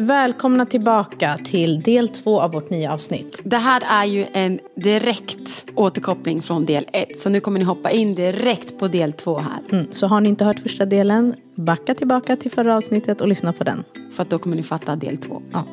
Välkomna tillbaka till del två av vårt nya avsnitt. Det här är ju en direkt återkoppling från del ett. Så nu kommer ni hoppa in direkt på del två här. Mm, så har ni inte hört första delen, backa tillbaka till förra avsnittet och lyssna på den. För att då kommer ni fatta del två. Ja.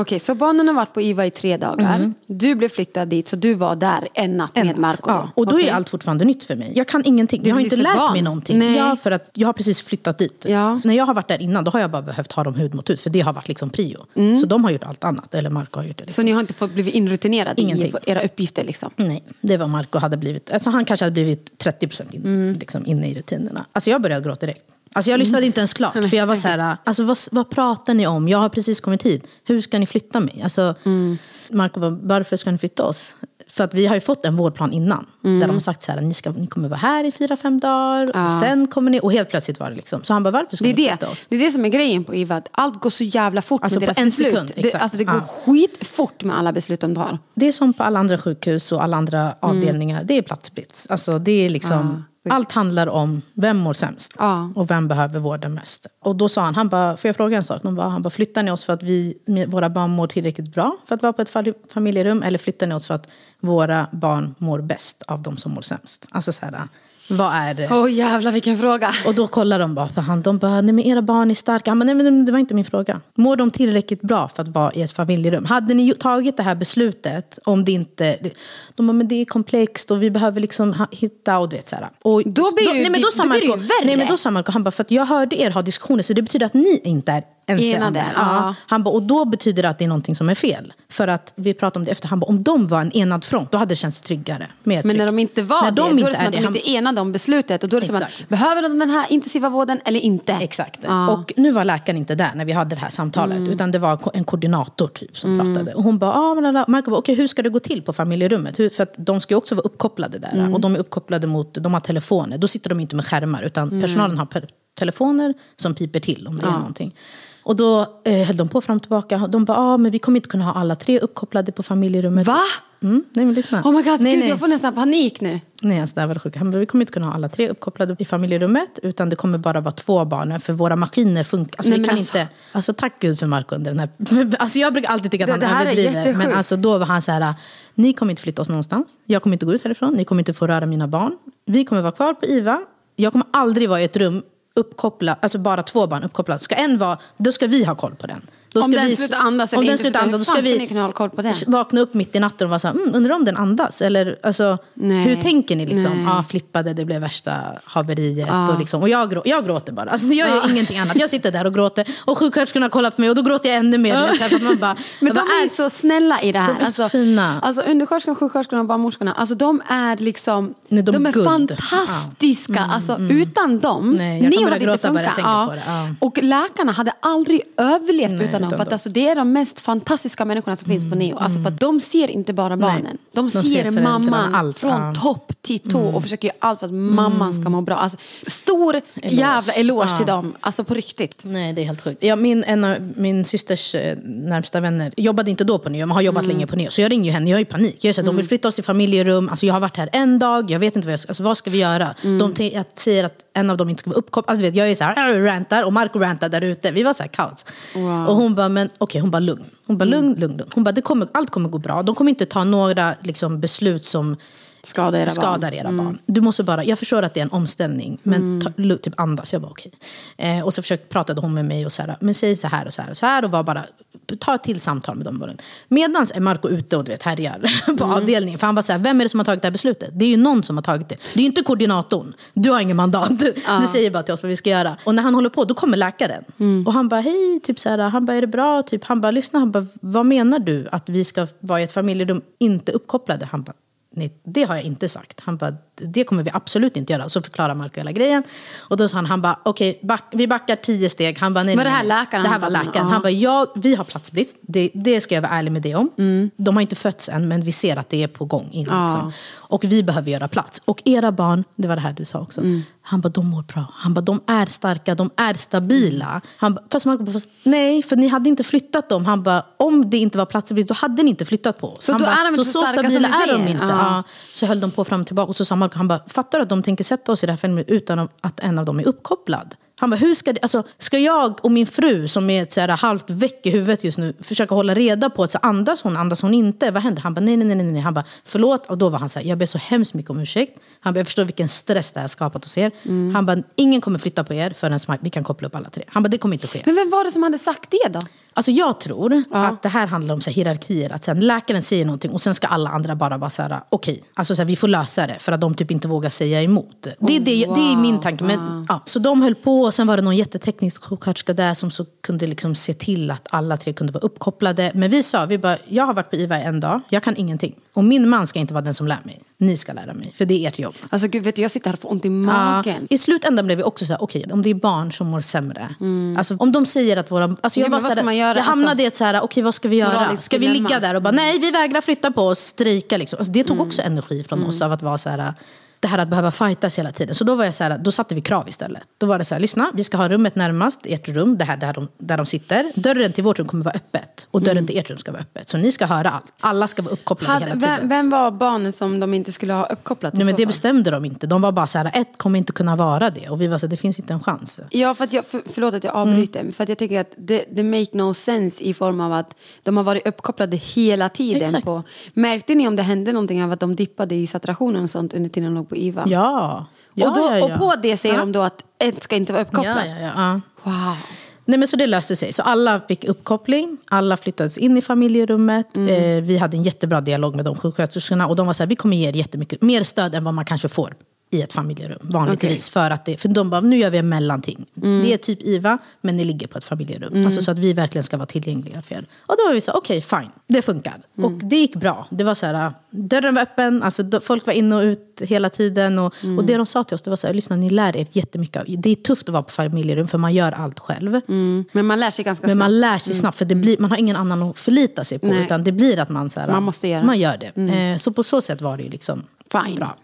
Okej, så barnen har varit på IVA i tre dagar. Du blev flyttad dit, så du var där en natt En med Marco. ja. Och då Okej. är allt fortfarande nytt för mig. Jag kan ingenting. Du Jag har inte lärt barn. mig någonting. Nej. Ja, för att jag har precis flyttat dit. Ja. Så när jag har varit där innan, då har jag bara behövt ha dem hud mot hud. För det har varit liksom prio. Så de har gjort allt annat. Eller Marco har gjort det. Liksom. Så ni har inte fått blivit inrutinerade Ingenting. i era uppgifter liksom? Nej, det var Marco hade blivit. Alltså han kanske hade blivit 30% in, Mm. liksom, inne i rutinerna. Alltså jag började gråta direkt. Alltså jag lyssnade inte ens klart. För jag var så här, alltså vad, vad pratar ni om? Jag har precis kommit hit. Hur ska ni flytta mig? Alltså, Mm. Marco bara, varför ska ni flytta oss? För att vi har ju fått en vårdplan innan. Mm. Där de har sagt så här, ni, ska, ni kommer vara här i fyra, fem dagar. Och sen kommer ni, och helt plötsligt var det liksom. Så han bara, varför ska Det ni det. flytta oss? det är det som är grejen på IVA. Att allt går så jävla fort Alltså med deras en beslut. sekund, det, alltså det går Ja. skitfort med alla beslut de tar. Det är som på alla andra sjukhus och alla andra avdelningar. Det är platsbrist. Alltså det är liksom, Allt handlar om vem mår sämst Ja. och vem behöver vården mest. Och då sa han, han bara, får jag fråga en sak? De bara, han bara, flyttar ni oss för att vi, våra barn mår tillräckligt bra för att vara på ett fa- familjerum? Eller flyttar ni oss för att våra barn mår bäst av de som mår sämst? Alltså så här, vad är det? Åh jävlar vilken fråga. Och då kollar de bara för han. De bara, nej men era barn är starka. Han bara, nej men det var inte min fråga. Mår de tillräckligt bra för att vara i ett familjerum? Hade ni tagit det här beslutet om det inte... De bara, men det är komplext och vi behöver liksom hitta och du vet så här. Och Då blir det ju- nej, men då sa blir det ju Marco- värre. Nej men då sa Marco, han bara, för att jag hörde er ha diskussioner så det betyder att ni inte är ensamma. Enade, Ja. ja. Han bara, och då betyder det att det är någonting som är fel. För att vi pratade om det efter, han bara, om de var en enad front, då hade det känts tryggare. Mer Men när de inte var när det, då är det som att de han- inte enade om beslutet. Och då är det som att, behöver de den här intensiva vården eller inte? Exakt. Ja. Och nu var läkaren inte där när vi hade det här samtalet. Mm. Utan det var en koordinator typ som pratade. Och hon bara, ah, men Marco bara, okej hur ska det gå till på familjerummet? Hur, för att de ska ju också vara uppkopplade där. Mm. Och de är uppkopplade mot, de har telefoner. Då sitter de inte med skärmar. Utan Mm. personalen har per- telefoner som piper till om det är någonting. Och då eh, höll de på fram och tillbaka. De bara, ah, men vi kommer inte kunna ha alla tre uppkopplade på familjerummet. Va? Mm, nej men lyssna. Oh my god, nej, gud, nej. jag får nästan panik nu. Nej, alltså det här var det sjuka. Han bara, vi kommer inte kunna ha alla tre uppkopplade i familjerummet. Utan det kommer bara vara två barn. För våra maskiner funkar. Alltså, Nej, vi kan alltså- inte... Alltså tack gud för Marco under den här... Alltså jag brukar alltid tycka att Det- han det överdriver. Men alltså då var han så här... Ni kommer inte flytta oss någonstans. Jag kommer inte gå ut härifrån. Ni kommer inte få röra mina barn. Vi kommer vara kvar på IVA. Jag kommer aldrig vara i ett rum uppkopplad, alltså bara två barn uppkopplade. Ska en vara, då ska vi ha koll på den. Då Om den vi, slutar andas om eller den inte, slutar andas, då ska vi kunna hålla koll på den? vakna upp mitt i natten och vara så här, mm, undrar om den andas? Eller alltså, Nej. hur tänker ni liksom? Ja, flippade, det blev värsta haveriet. Och, liksom, och jag, grå, jag gråter bara. Alltså, jag gör ingenting annat. Jag sitter där och gråter. Och sjuksköterskorna kollar på mig och då gråter jag ännu mer. Så här, för man bara, Men de vad är ju så snälla i det här. De är så fina. Alltså undersköterskan, sjuksköterskorna och barnmorskorna. Alltså de är liksom... Nej, de de, är guld. fantastiska. Alltså utan dem. Nej, jag ni hade inte bara funkat. Ja. Och läkarna hade aldrig överlevt utan utan För att alltså, det är de mest fantastiska människorna som finns på Neo. Alltså, för att de ser inte bara barnen. De, de ser ser, mamman allt. från Ja. topp till tå. Och försöker göra allt för att mamman ska må bra. Alltså, stor jävla eloge till dem. Alltså på riktigt. Nej, det är helt sjukt. Ja, min, en av min systers eh, närmsta vänner jobbade inte då på Neo, men har jobbat länge på Neo. Så jag ringer ju henne, jag är i panik. Jag är så här, De vill flytta oss i familjerum, alltså, jag har varit här en dag, jag vet inte vad jag ska, alltså, vad ska vi göra? De jag säger att en av dem inte ska vara uppkopplad. Alltså, vet, jag är så här, rantar och Marco rantar där ute. Vi var så här kaos. Och hon bara, men okej, hon bara lugn. Hon bara lugn, lugn, lugn. Hon bara, det kommer, allt kommer gå bra. De kommer inte ta några liksom, beslut som Skada era barn. skadar era barn. Du måste bara, jag förstår att det är en omställning, men ta, lu- typ andas. Jag bara okej. Eh, och så försökte, pratade hon med mig och så här, men säg så här och så här och så här och var bara ta ett till samtal med dem. Medan är Marco ute och du vet, härjar på avdelningen. För han var så här, vem är det som har tagit det här beslutet? Det är ju någon som har tagit det. Det är ju inte koordinatorn. Du har ingen mandat. Du säger bara till oss vad vi ska göra. Och när han håller på, då kommer läkaren. Och han bara, hej, typ så här, han bara, är det bra? Typ, han bara, lyssna, han bara, vad menar du? Att vi ska vara i ett familjerum, inte uppkopplade? Han bara, Nej, det har jag inte sagt. Han bara, det kommer vi absolut inte göra. Och så förklarar Marco hela grejen. Och då sa han, han bara, okej, okay, back, vi backar tio steg. Han bara, nej, Var det här läkaren Det här var läkaren. Han bara, ja, vi har platsbrist. Det, det ska jag vara ärlig med det om. Mm. De har inte fötts än, men vi ser att det är på gång. In, liksom. Och vi behöver göra plats. Och era barn, det var det här du sa också. Mm. Han bara, de mår bra. Han bara, de är starka, de är stabila. Han bara, fast Marco bara, fast nej, för ni hade inte flyttat dem. Han bara, om det inte var platsbrist, då hade ni inte flyttat på oss. Så han bara, är de så som stabila är de inte. Ja. Så höll de på fram och tillbaka. Och så sa Marco, han bara, fattar du att de tänker sätta oss i det här filmen utan att en av dem är uppkopplad? Han bara, hur ska det, alltså, ska jag och min fru som är så här halvt väck i huvudet just nu försöka hålla reda på att så andas hon, andas hon inte? Vad händer? Han bara, nej, nej, nej, nej. Han bara, förlåt. Och då var han så här, jag ber så hemskt mycket om ursäkt. Han bara, jag förstår vilken stress det här har skapat hos er. Han bara, ingen kommer flytta på er förrän vi kan koppla upp alla tre. Han bara, det kommer inte ske. Men vem var det som hade sagt det då? Alltså jag tror att det här handlar om så här hierarkier. Att sen läkaren säger någonting och sen ska alla andra bara vara så här, okej. Alltså så här, vi får lösa det för att de typ inte vågar säga emot. Det, är det, det är min tanke. Men, ja. Så de höll på och sen var det någon jätteteknisk sjuksköterska där som så kunde liksom se till att alla tre kunde vara uppkopplade. Men vi sa, vi bara, jag har varit på IVA en dag, jag kan ingenting. Och min man ska inte vara den som lär mig. Ni ska lära mig, för det är ert jobb. Alltså gud, vet du, jag sitter här och får ont i Ja, magen. I slutändan blev vi också så här, okej, om det är barn som mår sämre. Alltså, om de säger att våra... Alltså, Ja, jag, var så här, man göra? jag hamnade Alltså, i ett så här, okej vad ska vi göra? Ska vi ligga där och bara, nej vi vägrar flytta på oss, strejka liksom. Alltså, det tog också energi från oss av att vara så här, det här att behöva fightas hela tiden. Så då var jag så här, då satte vi krav istället. Då var det så här, lyssna, vi ska ha rummet närmast ert rum, det här där de, där de sitter. Dörren till vårt rum kommer vara öppet och dörren till ert rum ska vara öppet. Så ni ska höra allt. Alla ska vara uppkopplade Hade, hela tiden. vem, vem var barnen som de inte skulle ha uppkopplat? Nej, men det bestämde de inte. De var bara så här, ett kommer inte kunna vara det. Och vi var så här, det finns inte en chans. Ja, för att jag, för, förlåt att jag avbryter. Mm. För att jag tycker att det, det make no sense i form av att de har varit uppkopplade hela tiden. Exakt. På, märkte ni om det hände någonting av att de dippade i saturationen och sånt under tiden de på IVA? Ja. ja och, då, ja, ja. och på det säger ja. de då att ett ska inte vara uppkopplat? Ja, ja, ja, ja. Wow. Nej, men så det löste sig. Så alla fick uppkoppling, alla flyttades in i familjerummet. Mm. Eh, vi hade en jättebra dialog med de sjuksköterskorna. Och de var så här, vi kommer ge er jättemycket mer stöd än vad man kanske får i ett familjerum vanligtvis. För, att det, för de bara, nu gör vi en mellanting. Mm. Det är typ IVA, men ni ligger på ett familjerum. Alltså, så att vi verkligen ska vara tillgängliga för er. Och då var vi så okej fine, det funkar. Mm. Och det gick bra. Det var så här, dörren var öppen, alltså, folk var inne och ut hela tiden. Och, Mm. och det de sa till oss, det var så här, lyssna ni lär er jättemycket. av- Det är tufft att vara på familjerum för man gör allt själv. Mm. Men man lär sig ganska Men snabbt. man lär sig snabbt, för det blir, man har ingen annan att förlita sig på. Nej. Utan det blir att man, så här, Man måste göra. man gör det. Eh, så på så sätt var det ju liksom Fine. bra.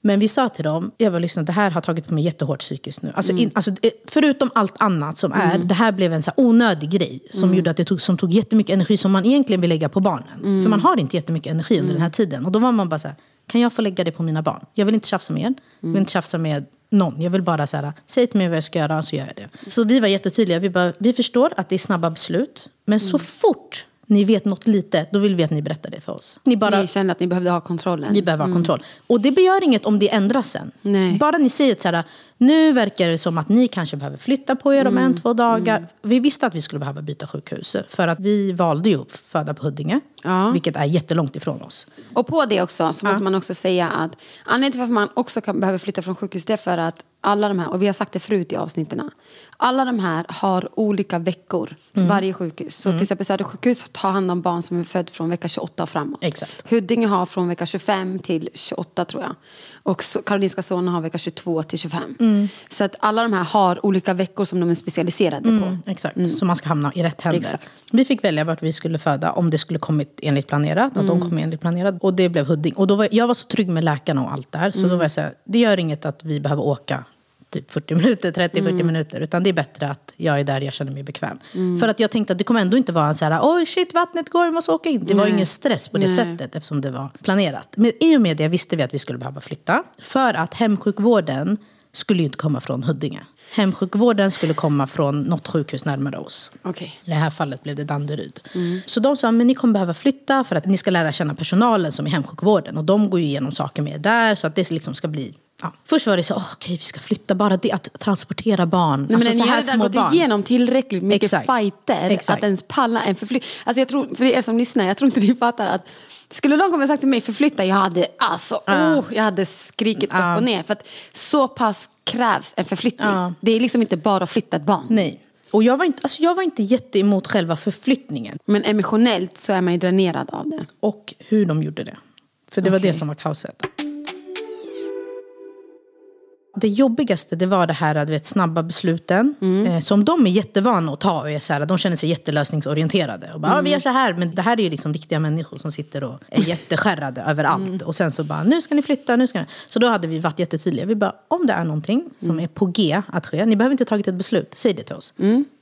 Men vi sa till dem, jag bara, lyssna, det här har tagit på mig jättehårt psykiskt nu. Alltså, in, alltså, förutom allt annat som är, det här blev en så onödig grej. Som gjorde att det tog, som tog jättemycket energi som man egentligen vill lägga på barnen. För man har inte jättemycket energi under den här tiden. Och då var man bara så här, kan jag få lägga det på mina barn? Jag vill inte tjafsa med er. Jag vill inte tjafsa med någon. Jag vill bara så här, säg till mig vad jag ska göra så gör jag det. Så vi var jättetydliga. Vi, bara, vi förstår att det är snabba beslut. Men så fort ni vet något litet, då vill vi att ni berättar det för oss. Ni bara, Ni kände att ni behövde ha kontrollen. vi behöver ha kontroll. Och det gör inget om det ändras sen. Nej. Bara ni säger så här, nu verkar det som att ni kanske behöver flytta på er om Mm. en, två dagar. Vi visste att vi skulle behöva byta sjukhus. För att vi valde ju att föda på Huddinge. Ja. Vilket är jättelångt ifrån oss. Och på det också så måste man också säga att anledningen till varför man också kan, behöver flytta från sjukhus det är för att alla de här, och vi har sagt det förut i avsnitten, alla de här har olika veckor, Mm. varje sjukhus. Så till exempel Södersjukhus tar hand om barn som är född från vecka 28 och framåt. Exakt. Huddinge har från vecka 25 till 28 tror jag. Och Karolinska Solna har vecka 22 till 25. Mm. Så att alla de här har olika veckor som de är specialiserade på. Exakt, så man ska hamna i rätt händer. Exakt. Vi fick välja vart vi skulle föda, om det skulle kommit enligt planerat. Att de kom enligt planerat. Och det blev Huddinge. Och då var, jag var så trygg med läkarna och allt där. Så då var jag så här, det gör inget att vi behöver åka typ 40 minuter, 30-40 minuter. Utan det är bättre att jag är där jag känner mig bekväm. För att jag tänkte att det kommer ändå inte vara en så här, oj shit vattnet går, vi måste åka in. Det var ingen stress på det sättet eftersom det var planerat. Men i och med det visste vi att vi skulle behöva flytta. För att hemsjukvården skulle ju inte komma från Huddinge. Hemsjukvården skulle komma från något sjukhus närmare oss. Okej. I det här fallet blev det Danderyd. Så de sa, men ni kommer behöva flytta för att ni ska lära känna personalen som är hemsjukvården. Och de går ju igenom saker med er där så att det liksom ska bli Ja. Först var det så, oh, okej vi ska flytta, bara det att transportera barn. Nej, men alltså, ni har redan gått igenom tillräckligt mycket Exakt. fighter Exakt. att ens palla en förflyttning. Alltså jag tror, för er som lyssnar, jag tror inte ni fattar att skulle någon komma och sagt till mig förflytta, jag hade alltså, oh, jag hade skrikit upp och ner. För att så pass krävs en förflyttning. Det är liksom inte bara att flytta ett barn. Nej. Och jag var, inte, alltså jag var inte jätteemot själva förflyttningen. Men emotionellt så är man ju dränerad av det. Och hur de gjorde det. För det var Okej. det som var kaoset. Det jobbigaste det var det här du vet, snabba besluten. Mm. Eh, som de är jättevana att ta. Och är så här, de känner sig jättelösningsorienterade. Och bara, Mm. ah, vi gör så här. Men det här är ju liksom riktiga människor som sitter och är jätteskärrade över allt. Mm. Och sen så bara, nu ska ni flytta. Nu ska ni. Så då hade vi varit jättetydliga. Vi bara, om det är någonting som Mm. är på G att ske. Ni behöver inte ha tagit ett beslut. Säg det till oss.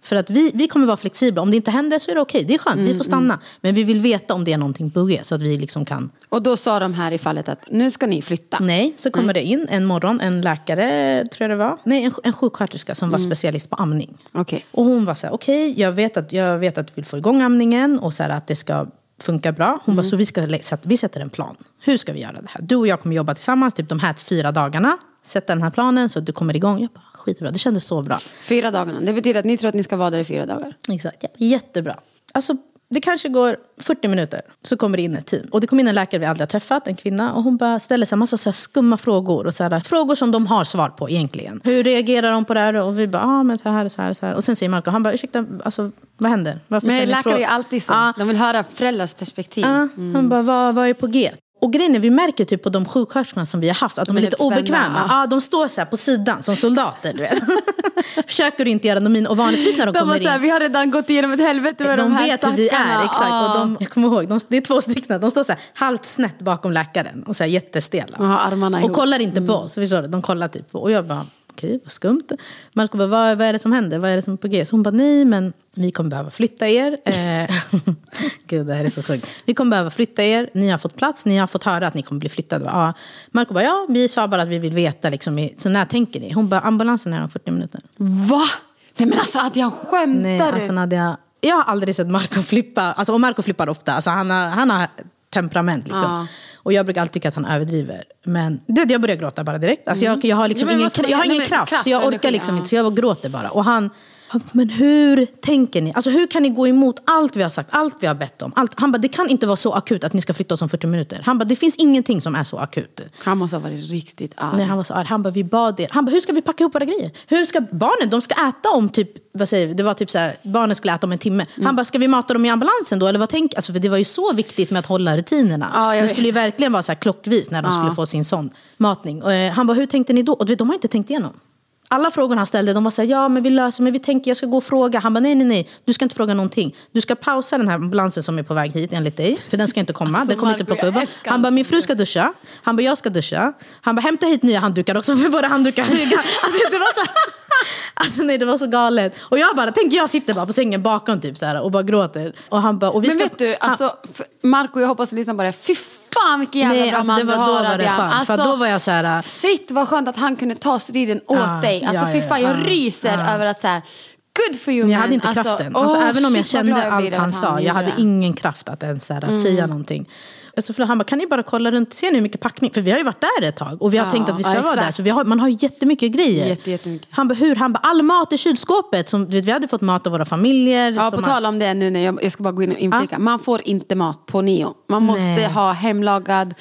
För att vi, vi kommer vara flexibla. Om det inte händer så är det okej. Det är skönt. Mm, vi får stanna. Men vi vill veta om det är någonting G. Så att vi liksom kan Och då sa de här i fallet att nu ska ni flytta. Nej, så kommer det in en morgon en läkare, tror jag det var. Nej, en, en sjuksköterska som var specialist på amning. Okej. Och hon var så här, okej, jag, vet att, jag vet att du vill få igång amningen och så här, att det ska funka bra. Hon bara, så vi, ska, vi sätter en plan. Hur ska vi göra det här? Du och jag kommer jobba tillsammans typ de här fyra dagarna. Sätta den här planen så att du kommer igång. Jag bara, skitbra, det kändes så bra. Fyra dagarna. Det betyder att ni tror att ni ska vara där i fyra dagar. Exakt, ja. jättebra. Alltså, det kanske går 40 minuter så kommer det in ett team. Och det kom in en läkare vi aldrig har träffat, en kvinna. Och hon bara ställer sig en massa så skumma frågor. Och så här, frågor som de har svar på egentligen. Hur reagerar de på det här? Och vi bara, ah, men så här, så här, så här. Och sen säger Marco, han bara, ursäkta, alltså, vad händer? Varför Men läkare är ju alltid så. Ja, De vill höra föräldrars perspektiv. Ja, Han bara, vad, vad är på G? Och grejen är, vi märker typ på de sjuksköterskorna som vi har haft att de, De är är lite obekväma. ja. Ja. de står så här på sidan som soldater. Du vet. Försöker inte göra någon min. Och vanligtvis när de, De kommer så här, in. vi har redan gått igenom ett helvete med de, De här vet hur vi är, stackarna. exakt. Ja. Och de, jag kommer ihåg, de, det är två stycken. De står så här, halvt snett bakom läkaren och så här jättestela. Armarna och ihop. kollar inte Mm. på oss. Förstår du? De kollar typ på Och jag bara, okej, vad skumt. Marco bara, vad, vad är det som händer? Vad är det som är på G? Så hon bara, nej men vi kommer behöva flytta er. Eh, Gud, det här är så sjukt. Vi kommer behöva flytta er. Ni har fått plats. Ni har fått höra att ni kommer bli flyttade. Ja. Marco bara, ja, vi sa bara att vi vill veta. Liksom, så när tänker ni? Hon bara, ambulansen är om 40 minuter. Va? Nej men alltså att jag skämtar Nej, alltså Nadia, jag har aldrig sett Marco flippa. Alltså, och Marco flippar ofta. Alltså, han, har, han har temperament. Liksom. Ja. Och jag brukar alltid tycka att han överdriver. Men du jag börjar gråta bara direkt. Alltså, jag, jag har, liksom men ingen, jag har ingen kraft, kraft så jag orkar energi, liksom ja. inte. Så jag gråter bara. Och han, men hur tänker ni? Alltså, hur kan ni gå emot allt vi har sagt, allt vi har bett om? Allt. Han bara, det kan inte vara så akut att ni ska flytta oss om 40 minuter. Han bara, det finns ingenting som är så akut. Han måste ha varit riktigt arg. Nej, han var så arg. Han bara, vi bad er. Han bara, hur ska vi packa ihop våra grejer? Hur ska barnen, de ska äta om typ, vad säger vi? Det var typ så här, barnen skulle äta om en timme. Mm. Han bara, ska vi mata dem i ambulansen då? Eller vad tänker alltså, för det var ju så viktigt med att hålla rutinerna. Ja, det skulle ju verkligen vara så här klockvis när de skulle få sin sån matning. Och, eh, han bara, hur tänkte ni då? Och du vet, de har inte tänkt igenom. Alla frågor han ställde, de var så här, ja men vi löser, men vi tänker jag ska gå och fråga. Han bara, nej nej nej, du ska inte fråga någonting. Du ska pausa den här ambulansen som är på väg hit enligt dig. För den ska inte komma, Alltså, den kommer inte plocka upp. Han bara, min fru ska duscha. Han bara, jag ska duscha. Han bara, hämta hit nya handdukar också för våra handdukar. Alltså, det var så, alltså nej, det var så galet. Och jag bara, tänk jag sitter bara på sängen bakom typ så här, och bara gråter. Och han bara, och vi Men ska, vet du, alltså, Marco jag hoppas du lyssnar på det. Fy fan vilken jävla Nej, bra alltså, man det var- du då har, var det skönt, för då var jag så här, äh, Shit vad skönt att han kunde ta striden åt Ja, dig. Alltså ja, fy fan jag ja, ryser över att så här, good for you Men jag man. hade inte alltså, kraften. Alltså, åh, även om jag kände allt han att sa. Jag hade ingen kraft att ens här, säga någonting. Alltså, för han bara, kan ni bara kolla runt, ser ni hur mycket packning? För vi har ju varit där ett tag och vi har Ja, tänkt att vi ska ja, vara där. Så har, man har ju jättemycket grejer. Jätte, jättemycket. Han bara, hur? Han bara, all mat i kylskåpet. Som, du vet, vi hade fått mat av våra familjer. Ja, på man- tal om det nu, när jag, jag ska bara gå in och inflika. Man får inte mat på Neo. Man måste Nej. ha hemlagad...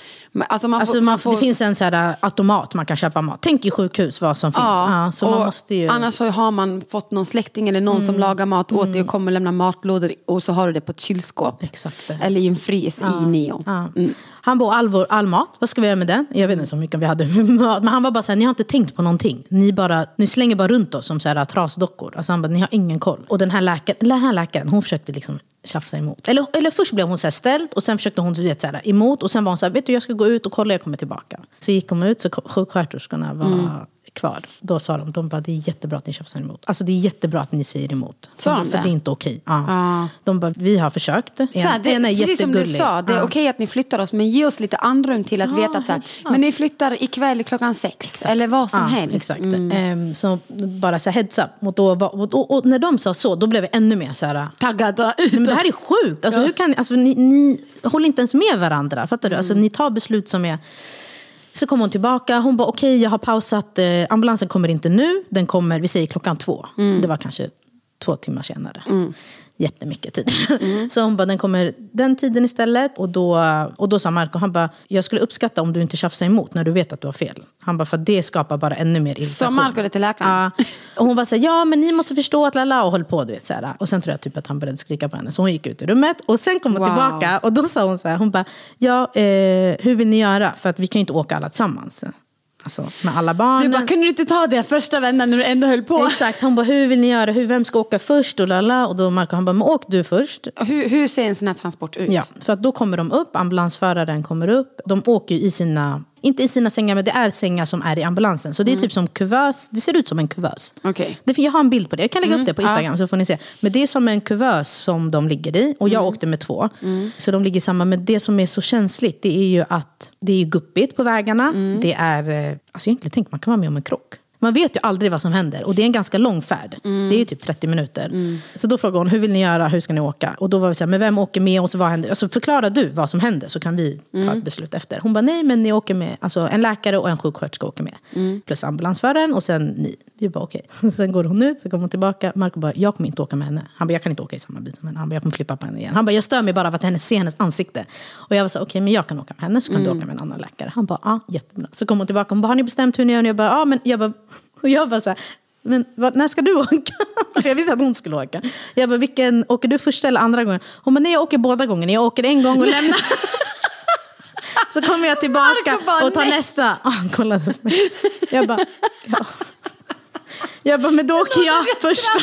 Alltså man Alltså får, man, får, Det finns en så här, äh, automat man kan köpa mat. Tänk i sjukhus vad som finns. Ja, så man måste ju... Mm. Annars så har man fått någon släkting eller någon som lagar mat åt dig och kommer lämna matlådor och så har du det på ett kylskåp. Exakt. Eller i en frys i Neo. Ja. Han bara, all, vår, all mat, vad ska vi göra med den? Jag vet inte så mycket vi hade med mat. Men han var bara så här, ni har inte tänkt på någonting. Ni, bara, ni slänger bara runt oss som så här, äh, trasdockor. Alltså han bara, ni har ingen koll. Och den här läkaren, den här läkaren hon försökte liksom tjafsa emot. Eller, eller först blev hon så här ställd och sen försökte hon vet, så här, emot. Och sen var hon så här, vet du jag ska gå ut och kolla, jag kommer tillbaka. Så gick hon ut, så sjuksköterskorna var mm kvar. Då sa de, de bara, det är jättebra att ni tjafsar emot. Alltså det är jättebra att ni säger emot. Sa De För det? det är inte okej. Ja. Ja. De bara, vi har försökt. En, Så här, det, en är precis som du sa, det är Ja. okej att ni flyttar oss men ge oss lite andrum till att Ja, veta att så här, men ni flyttar ikväll klockan sex eller vad som Ja, helst. Exakt. Mm. Ehm, så bara så här heads up. Och, då, och, och, och när de sa så, då blev jag ännu mer så här... Taggad ut. Men det här är sjukt! Alltså, hur kan, alltså, ni, ni håller inte ens med varandra. Fattar du? Alltså, Mm. ni tar beslut som är... Så kom hon tillbaka. Hon bara, okej jag har pausat. Eh, ambulansen kommer inte nu. Den kommer, vi säger klockan två. Det var kanske två timmar senare. Jättemycket tid. Så hon bara, den kommer den tiden istället. Och då, och då sa Marco, han bara, jag skulle uppskatta om du inte tjafsar emot när du vet att du har fel. Han bara, för det skapar bara ännu mer irritation. Sa Marco det till läkaren? Ja. Och hon var så här, ja men ni måste förstå att lalla och höll på. Du vet, så här. Och sen tror jag typ att han började skrika på henne. Så hon gick ut ur rummet. Och sen kom hon Wow. tillbaka och då sa hon så här, hon bara, ja eh, hur vill ni göra? För att vi kan ju inte åka alla tillsammans. Alltså med alla barnen. Du bara, kunde du inte ta det första vändan när du ändå höll på? Exakt, hon bara, hur vill ni göra? Hur, vem ska åka först? Och, lala. och då Marco, han bara, men åk du först. Hur, hur ser en sån här transport ut? Ja, för att då kommer de upp, ambulansföraren kommer upp. De åker ju i sina, inte i sina sängar, men det är sängar som är i ambulansen. Så det är typ som kuvös, det ser ut som en kuvös. Okej. Det, jag har en bild på det, jag kan lägga upp det på Instagram så får ni se. Men det är som en kuvös som de ligger i. Och jag åkte med två. Så de ligger samma. Men det som är så känsligt det är ju att det är guppigt på vägarna. Det är, eh, alltså inte tänkt man kan vara med om en krock. Man vet ju aldrig vad som händer. Och det är en ganska lång färd. Det är ju typ 30 minuter. Så då frågade hon, hur vill ni göra? Hur ska ni åka? Och då var vi så här, men vem åker med oss? Vad händer? Alltså förklara du vad som händer så kan vi ta ett beslut efter. Hon bara, nej men ni åker med. Alltså en läkare och en sjuksköterska åker med. Plus ambulansföraren och sen ni. Vi bara okej. Sen går hon ut, så kommer hon tillbaka. Marco bara, jag kommer inte åka med henne. Han bara, jag kan inte åka i samma bil som henne. Han bara, jag kommer flippa på henne igen. Han bara, jag stör mig bara av att henne ser hennes ansikte. Och jag var så okej men jag kan åka med henne så kan du åka med en annan läkare. Han bara, ja jättebra. Så kom hon tillbaka, hon bara, har ni bestämt hur ni gör? Och jag bara, ja men jag bara, och jag bara så här, men när ska du åka? För jag visste att hon skulle åka. Jag bara, vilken, åker du första eller andra gången? Hon bara, nej jag åker båda gångerna. Jag åker en gång och lämnar. Så kommer jag tillbaka bara, och tar nej. nästa. Ah, Han kollade på mig. Jag bara, ja. Jag bara, men då åker jag första.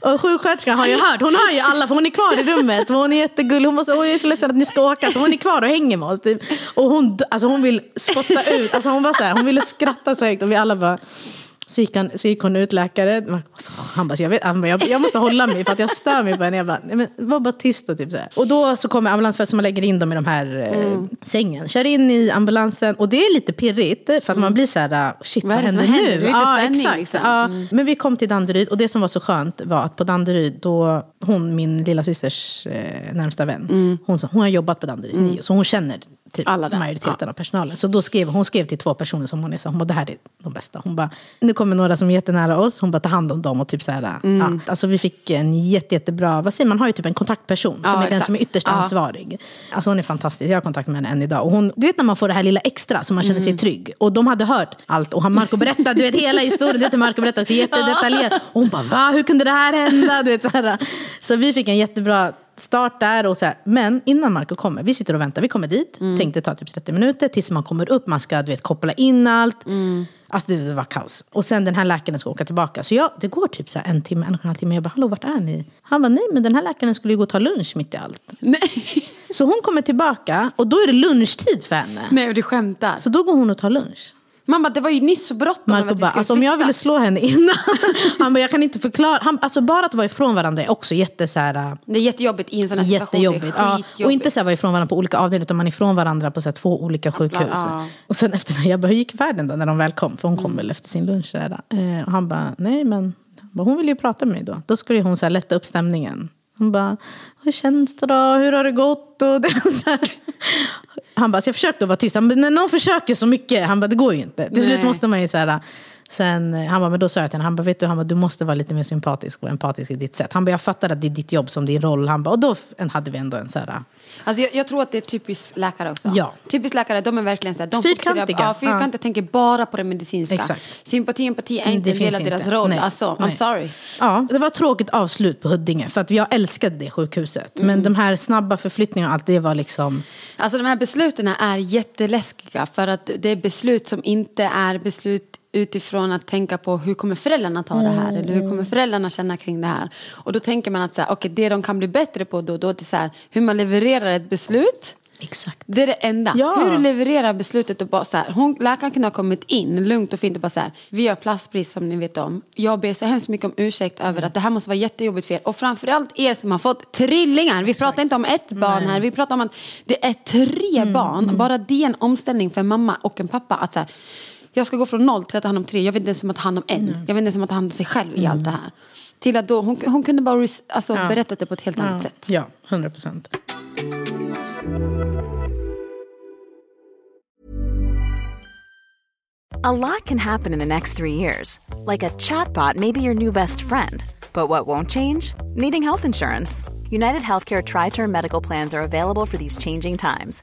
Och sjuksköterskan har ju hört, hon hör ju alla för hon är kvar i rummet. Hon är jättegullig, hon så, "Oj, jag är så ledsen att ni ska åka. Så hon är kvar och hänger med oss. Typ. Och hon, alltså hon vill spotta ut, alltså hon, var så här, hon ville skratta så högt och vi alla bara så gick, han, så gick hon ut, läkare. Han bara, jag, vet, han bara jag, jag måste hålla mig för att jag stör mig på henne. Jag bara, nej, men var bara tyst och typ så här. Och då så kommer ambulansföraren som lägger in dem i de här eh, sängen. Kör in i ambulansen och det är lite pirrigt för att man blir så här, shit vad, Vad händer händer? nu? Det är lite ja, spänning, exakt. liksom. Ja. Men vi kom till Danderyd och det som var så skönt var att på Danderyd, då hon, min lilla systers eh, närmsta vän, hon, sa, hon har jobbat på Danderyds nio, så hon känner typ Alla där. majoriteten av personalen. Så då skrev hon skrev till två personer som hon är så, hon bara, det här är de bästa. Hon bara, nu kommer några som är jättenära oss, hon bara, ta hand om dem och typ så här, ja. Alltså vi fick en jätte, jättebra, vad säger man, har ju typ en kontaktperson som Ja, är den exakt. som är ytterst Ja. ansvarig. Alltså hon är fantastisk, jag har kontakt med henne än idag. Och hon, du vet när man får det här lilla extra så man känner sig trygg. Och de hade hört allt och han Marco berättade, du vet hela historien, du vet hur Marco berättade också jättedetaljerat. Och hon bara, va, hur kunde det här hända? Du vet, så, här. så vi fick en jättebra start där. Och så här. Men innan Marco kommer, vi sitter och väntar, vi kommer dit, tänkte ta typ 30 minuter tills man kommer upp, man ska du vet, koppla in allt. Alltså det var kaos. Och sen den här läkaren ska åka tillbaka. Så jag, det går typ så en timme, en och en halv timme. Jag bara, hallå vart är ni? Han bara, nej men den här läkaren skulle ju gå och ta lunch mitt i allt. Nej, Så hon kommer tillbaka och då är det lunchtid för henne. Nej du skämtar. Så då går hon och tar lunch. Mamma, det var ju nyss så bråttom. Marco bara, alltså om jag ville slå henne innan. Han bara, jag kan inte förklara. Han, alltså bara att vara ifrån varandra är också jätte så här, Det är jättejobbigt i en sån här situation. Ja. Och inte så här vara ifrån varandra på olika avdelningar utan man är ifrån varandra på så här två olika sjukhus. Ja. Och sen efter det, jag bara, hur gick färden då när de väl kom? För hon kom väl efter sin lunch. Här, eh, och han bara, nej men bara, hon ville ju prata med mig då. Då skulle hon så här, lätta upp stämningen. Han bara, hur känns det då? Hur har det gått? Och det, så här. Han bara, så jag försökte att vara tyst. Han bara, när någon försöker så mycket, han bara, det går ju inte. Till slut måste man ju så här, Sen, eh, han bara, men då sa jag till henne, han bara, vet du, han bara, du måste vara lite mer sympatisk och empatisk i ditt sätt. Han bara, jag fattar att det är ditt jobb som din roll. Han bara, och då hade vi ändå en så här, Alltså jag, jag tror att det är typiskt läkare också. Ja. Typiskt läkare, de är verkligen så här, de Fyrkantiga. Ja, fyrkantiga, Ja. tänker bara på det medicinska. Exakt. Sympati, empati är inte Det en del av deras inte. roll. Nej. Alltså, I'm Nej. sorry. Ja, det var ett tråkigt avslut på Huddinge. För att jag älskade det sjukhuset. Mm. Men de här snabba förflyttningarna och allt, det var liksom... Alltså de här besluten är jätteläskiga för att det är beslut som inte är beslut utifrån att tänka på hur kommer föräldrarna ta det här eller hur kommer föräldrarna känna kring det här. Och då tänker man att så här, okay, det de kan bli bättre på då, då är så här, hur man levererar ett beslut. Exakt. Det är det enda. Ja. Hur du levererar beslutet och bara så här, hon, läkaren kunde ha kommit in lugnt och fint och bara så här, vi har plastbrist som ni vet om. Jag ber så hemskt mycket om ursäkt över att det här måste vara jättejobbigt för er. Och framförallt er som har fått trillingar. Vi pratar inte om ett barn här, vi pratar om att det är tre Mm, barn. Bara det är en omställning för en mamma och en pappa. Att så här, jag ska gå från noll till att ta hand om tre. Jag vet inte ens om att ta hand om en. Jag vet inte ens om att ta hand om sig själv i allt det här. Till att då, hon, hon kunde bara alltså, Ja. berätta det på ett helt annat Ja, sätt. ja, 100 procent. A lot can happen in the next three years. Like a chatbot may be your new best friend. But what won't change? Needing health insurance. United Healthcare Tri Term Medical Plans are available for these changing times.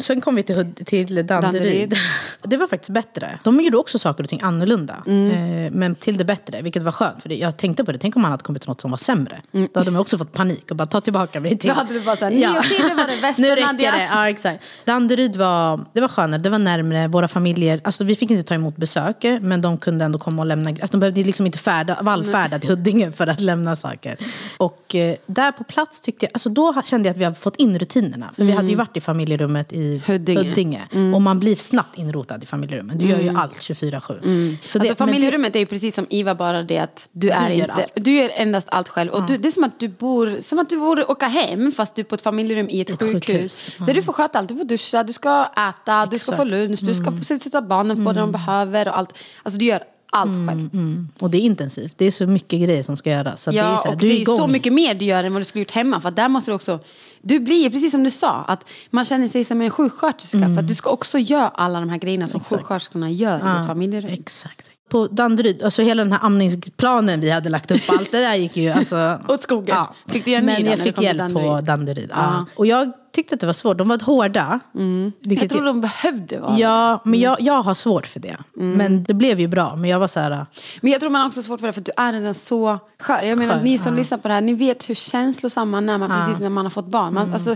Sen kom vi till, Hud- till Danderyd. Danderyd. Det var faktiskt bättre. De gjorde också saker och ting annorlunda. Eh, men till det bättre, vilket var skönt. För det, jag tänkte på det, tänk om man hade kommit till något som var sämre. Då hade de också fått panik och bara ta tillbaka mig till... Då hade du bara såhär, till var det värsta Nu räcker det. Ja, exakt. Danderyd var, det var skönare, det var närmre. Våra familjer, alltså vi fick inte ta emot besök, men de kunde ändå komma och lämna. Alltså de behövde liksom inte färda, vallfärda till Huddinge för att lämna saker. Och eh, där på plats tyckte jag, alltså då kände jag att vi hade fått in rutinerna. För vi hade ju varit i familjerummet i Huddinge. Huddinge. Och man blir snabbt inrotad i familjerummet. Du gör ju allt 24-7. Så Alltså men det- familjerummet är ju precis som Iva, bara det att du, är gör inte, allt. du gör endast allt själv. Och du, det är som att du bor, som att du borde åka hem fast du är på ett familjerum i ett, Ett sjukhus. sjukhus. Där du får sköta allt, du får duscha, du ska äta, du ska få Exakt. lunch, du ska få till att barnen får det de behöver och allt. Alltså du gör allt själv. Och det är intensivt. Det är så mycket grejer som ska göras. Så Ja, det är, så här, och du det är så mycket mer du gör än vad du skulle gjort hemma. För där måste du också... Du blir precis som du sa, att man känner sig som en sjuksköterska. För att du ska också göra alla de här grejerna som sjuksköterskorna gör i ett familjerum. Exakt. På Danderyd, alltså hela den här amningsplanen vi hade lagt upp, allt det där gick ju alltså... Åt skogen. Fick du Men jag fick hjälp på? Danderyd. Ja. Och jag tyckte att det var svårt. De var hårda. Jag vilket tror jag- de behövde vara Ja, men jag, jag har svårt för det. Men det blev ju bra. Men jag var så här... Men jag tror man har också svårt för det för att du är redan så skör. Jag menar Skör, ni som ja. lyssnar på det här, ni vet hur känslosam man är man, precis när man har fått barn. Man, alltså,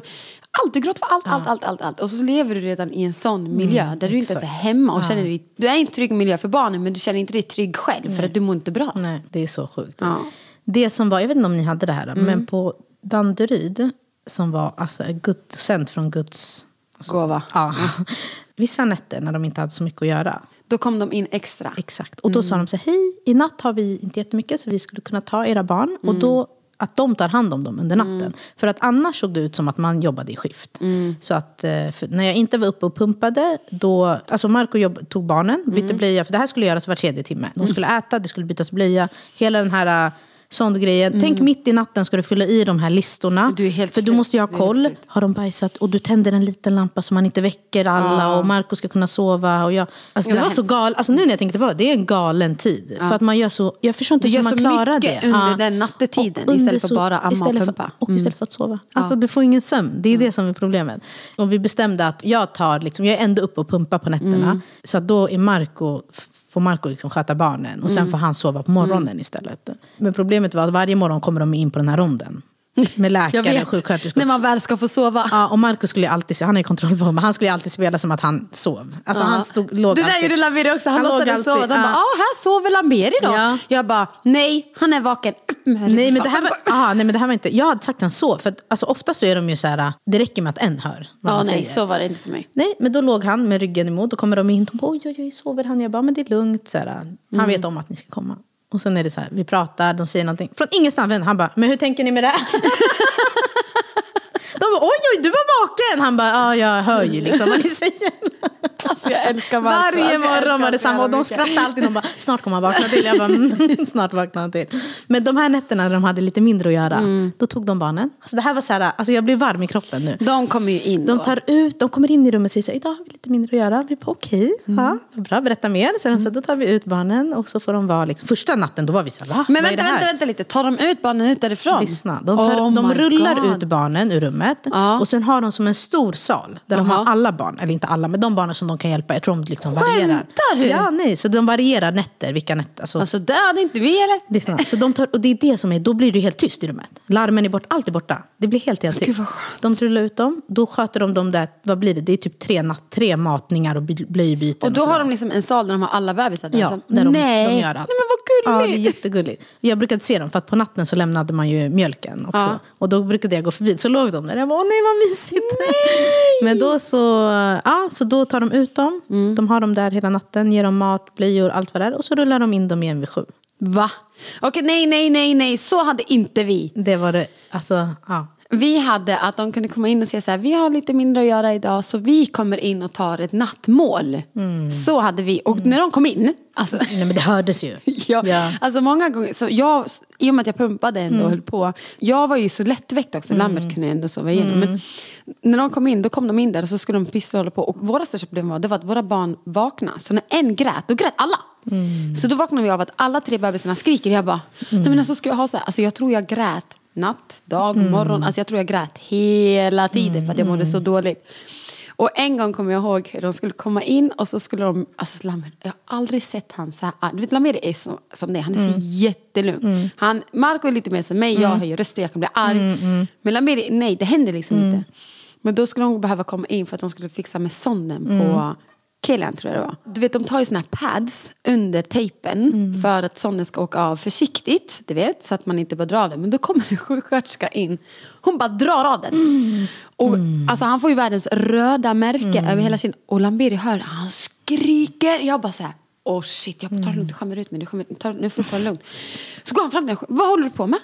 allt, du gråter för allt, allt, allt, allt, allt. Och så lever du redan i en sån miljö där du inte ens är hemma och känner dig, du är i en trygg miljö för barnen men du känner inte dig trygg själv för att du mår inte bra. Nej, det är så sjukt. Ja. Det som var, jag vet inte om ni hade det här, men på Danderyd, som var alltså, Gud, sänt från Guds... Gåva. Ja. Vissa nätter när de inte hade så mycket att göra. Då kom de in extra. Exakt. Och då sa de så här, hej, i natt har vi inte jättemycket så vi skulle kunna ta era barn. Och då att de tar hand om dem under natten. För att annars såg det ut som att man jobbade i skift. Så att eh, när jag inte var uppe och pumpade, då, alltså Marco jobb, tog barnen, bytte blöja, för det här skulle göras var tredje timme. De skulle äta, det skulle bytas blöja, hela den här eh, sån grejen. Tänk mitt i natten ska du fylla i de här listorna. Du för du slut. måste ju ha Du koll. Har de bajsat? Och du tänder en liten lampa så man inte väcker alla. Och Marco ska kunna sova. Och jag, alltså, Det det var var så galet. Alltså, nu när jag tänker tillbaka, det är en galen tid. För att man gör så, jag förstår inte Du hur gör man så klarar mycket det. under den nattetiden Och istället för bara amma och istället pumpa. Mm. För, och istället för att sova. Alltså du får ingen sömn. Det är det som är problemet. Och vi bestämde att jag tar, liksom, jag är ändå uppe och pumpar på nätterna. Mm. Så att då är Marco, får Marco liksom sköta barnen. Och sen Mm. får han sova på morgonen istället. Men problemet var att varje morgon kommer de in på den här ronden. Med läkare, vet, sjuksköterskor. när man väl ska få sova. Ja, och Marcus skulle alltid, han är kontroll på men han skulle alltid spela som att han sov. Alltså han stod, låg det där alltid. gjorde Lamiri också, han, låg låtsades sova. Bara, ja. ah, här sover Lamiri då. Ja. Jag bara, nej, han är vaken. Nej men, det här var, ah, nej men det här var inte, jag hade sagt han sov. För att, alltså, ofta så är de ju så här, det räcker med att en hör vad Ja, nej, säger. så var det inte för mig. Nej, men då låg han med ryggen emot. Då kommer de in. De bara, oj, oj, oj, sover han? Jag bara, men det är lugnt. Så här, han Mm. vet om att ni ska komma. Och sen är det så här, vi pratar, de säger någonting. Från ingenstans, han bara, men hur tänker ni med det? De bara, oj, oj, du var vaken! Han bara, ja, jag hör ju liksom vad ni säger. Alltså jag älskar Marco. Varje Alltså, morgon var det samma och de skrattade alltid. De bara, snart kommer han vakna till. Jag bara, mm, snart vaknar han till. Men de här nätterna när de hade lite mindre att göra, Mm. då tog de barnen. Alltså det här var så här, alltså jag blir varm i kroppen nu. De kommer ju in De då. tar ut, de kommer in i rummet och säger så här, idag har vi lite mindre att göra. Vi bara okej, Mm. ja, vad bra, berätta mer. Så de sa, då tar vi ut barnen och så får de vara liksom, första natten då var vi så här, va? Men vänta, vänta, vänta lite. Tar de ut barnen ut därifrån? Lyssna. De, tar, Oh de rullar God. ut barnen ur rummet Ja. och sen har de som en stor sal där de Jaha. har alla barn, eller inte alla, men de barnen som de kan hjälpa. Jag tror de liksom varierar. Skämtar du? Ja, nej. Så de varierar nätter, vilka nätter. Alltså, Alltså hade inte vi eller? lyssna. Så de tar, och det är det som är, då blir det helt tyst i rummet. Larmen är borta, allt är borta. Det blir helt, helt tyst. De trullar ut dem, då sköter de dem där, vad blir det? Det är typ tre, natt, tre matningar och blöjbyten. Och då sådär. har de liksom en sal där de har alla bebisar där. Ja, som- där de, Nej. de gör allt. Nej men vad Ja, det är gulligt. jättegulligt. Jag brukade se dem, för att på natten så lämnade man ju mjölken också. Ja. Och då brukade jag gå förbi, så låg de där. Jag bara, åh nej vad mysigt. Men då så, ja, så då tar de ut dem. Mm. De har dem där hela natten, ger dem mat, blöjor, allt vad det är. Och så rullar de in dem igen vid sju. Va? Okej, nej, nej, nej, nej. Så hade inte vi. Det var det, alltså, ja. Vi hade att de kunde komma in och säga så här, vi har lite mindre att göra idag så vi kommer in och tar ett nattmål. Så hade vi. Och när de kom in, alltså, Nej men det hördes ju. Ja, Ja. Alltså många gånger, så jag, i och med att jag pumpade ändå och höll på. Jag var ju så lättväckt också, lammet kunde jag ändå sova igenom. Men när de kom in, då kom de in där och så skulle de pyssla och hålla på. Och våra största problem var, det var att våra barn vaknade. Så när en grät, då grät alla. Så då vaknade vi av att alla tre bebisarna skriker. Jag bara, nej men alltså ska jag ha så här? Alltså jag tror jag grät natt, dag, morgon. Alltså jag tror jag grät hela tiden för att jag mådde så dåligt. Och en gång kommer jag ihåg hur de skulle komma in och så skulle de, alltså Lamer, jag har aldrig sett han så här. Du vet Lamer är så, som det, han är så jättelugn. Han, Marco är lite mer som mig, jag höjer rösten, jag kan bli arg. Men Lamer, nej det händer liksom inte. Men då skulle de behöva komma in för att de skulle fixa med sonden på Killen tror jag det var. Du vet de tar ju såna här pads under tejpen för att sonden ska åka av försiktigt. Du vet, så att man inte bara drar av den. Men då kommer en sjuksköterska in. Hon bara drar av den. Och, alltså, han får ju världens röda märke över hela sin... Och Lamberi hör han skriker. Jag bara så här, oh shit, jag bara, ta det lugnt, du skämmer ut mig. Skämmer, nu får du ta det lugnt. Så går han fram till henne, vad håller du på med?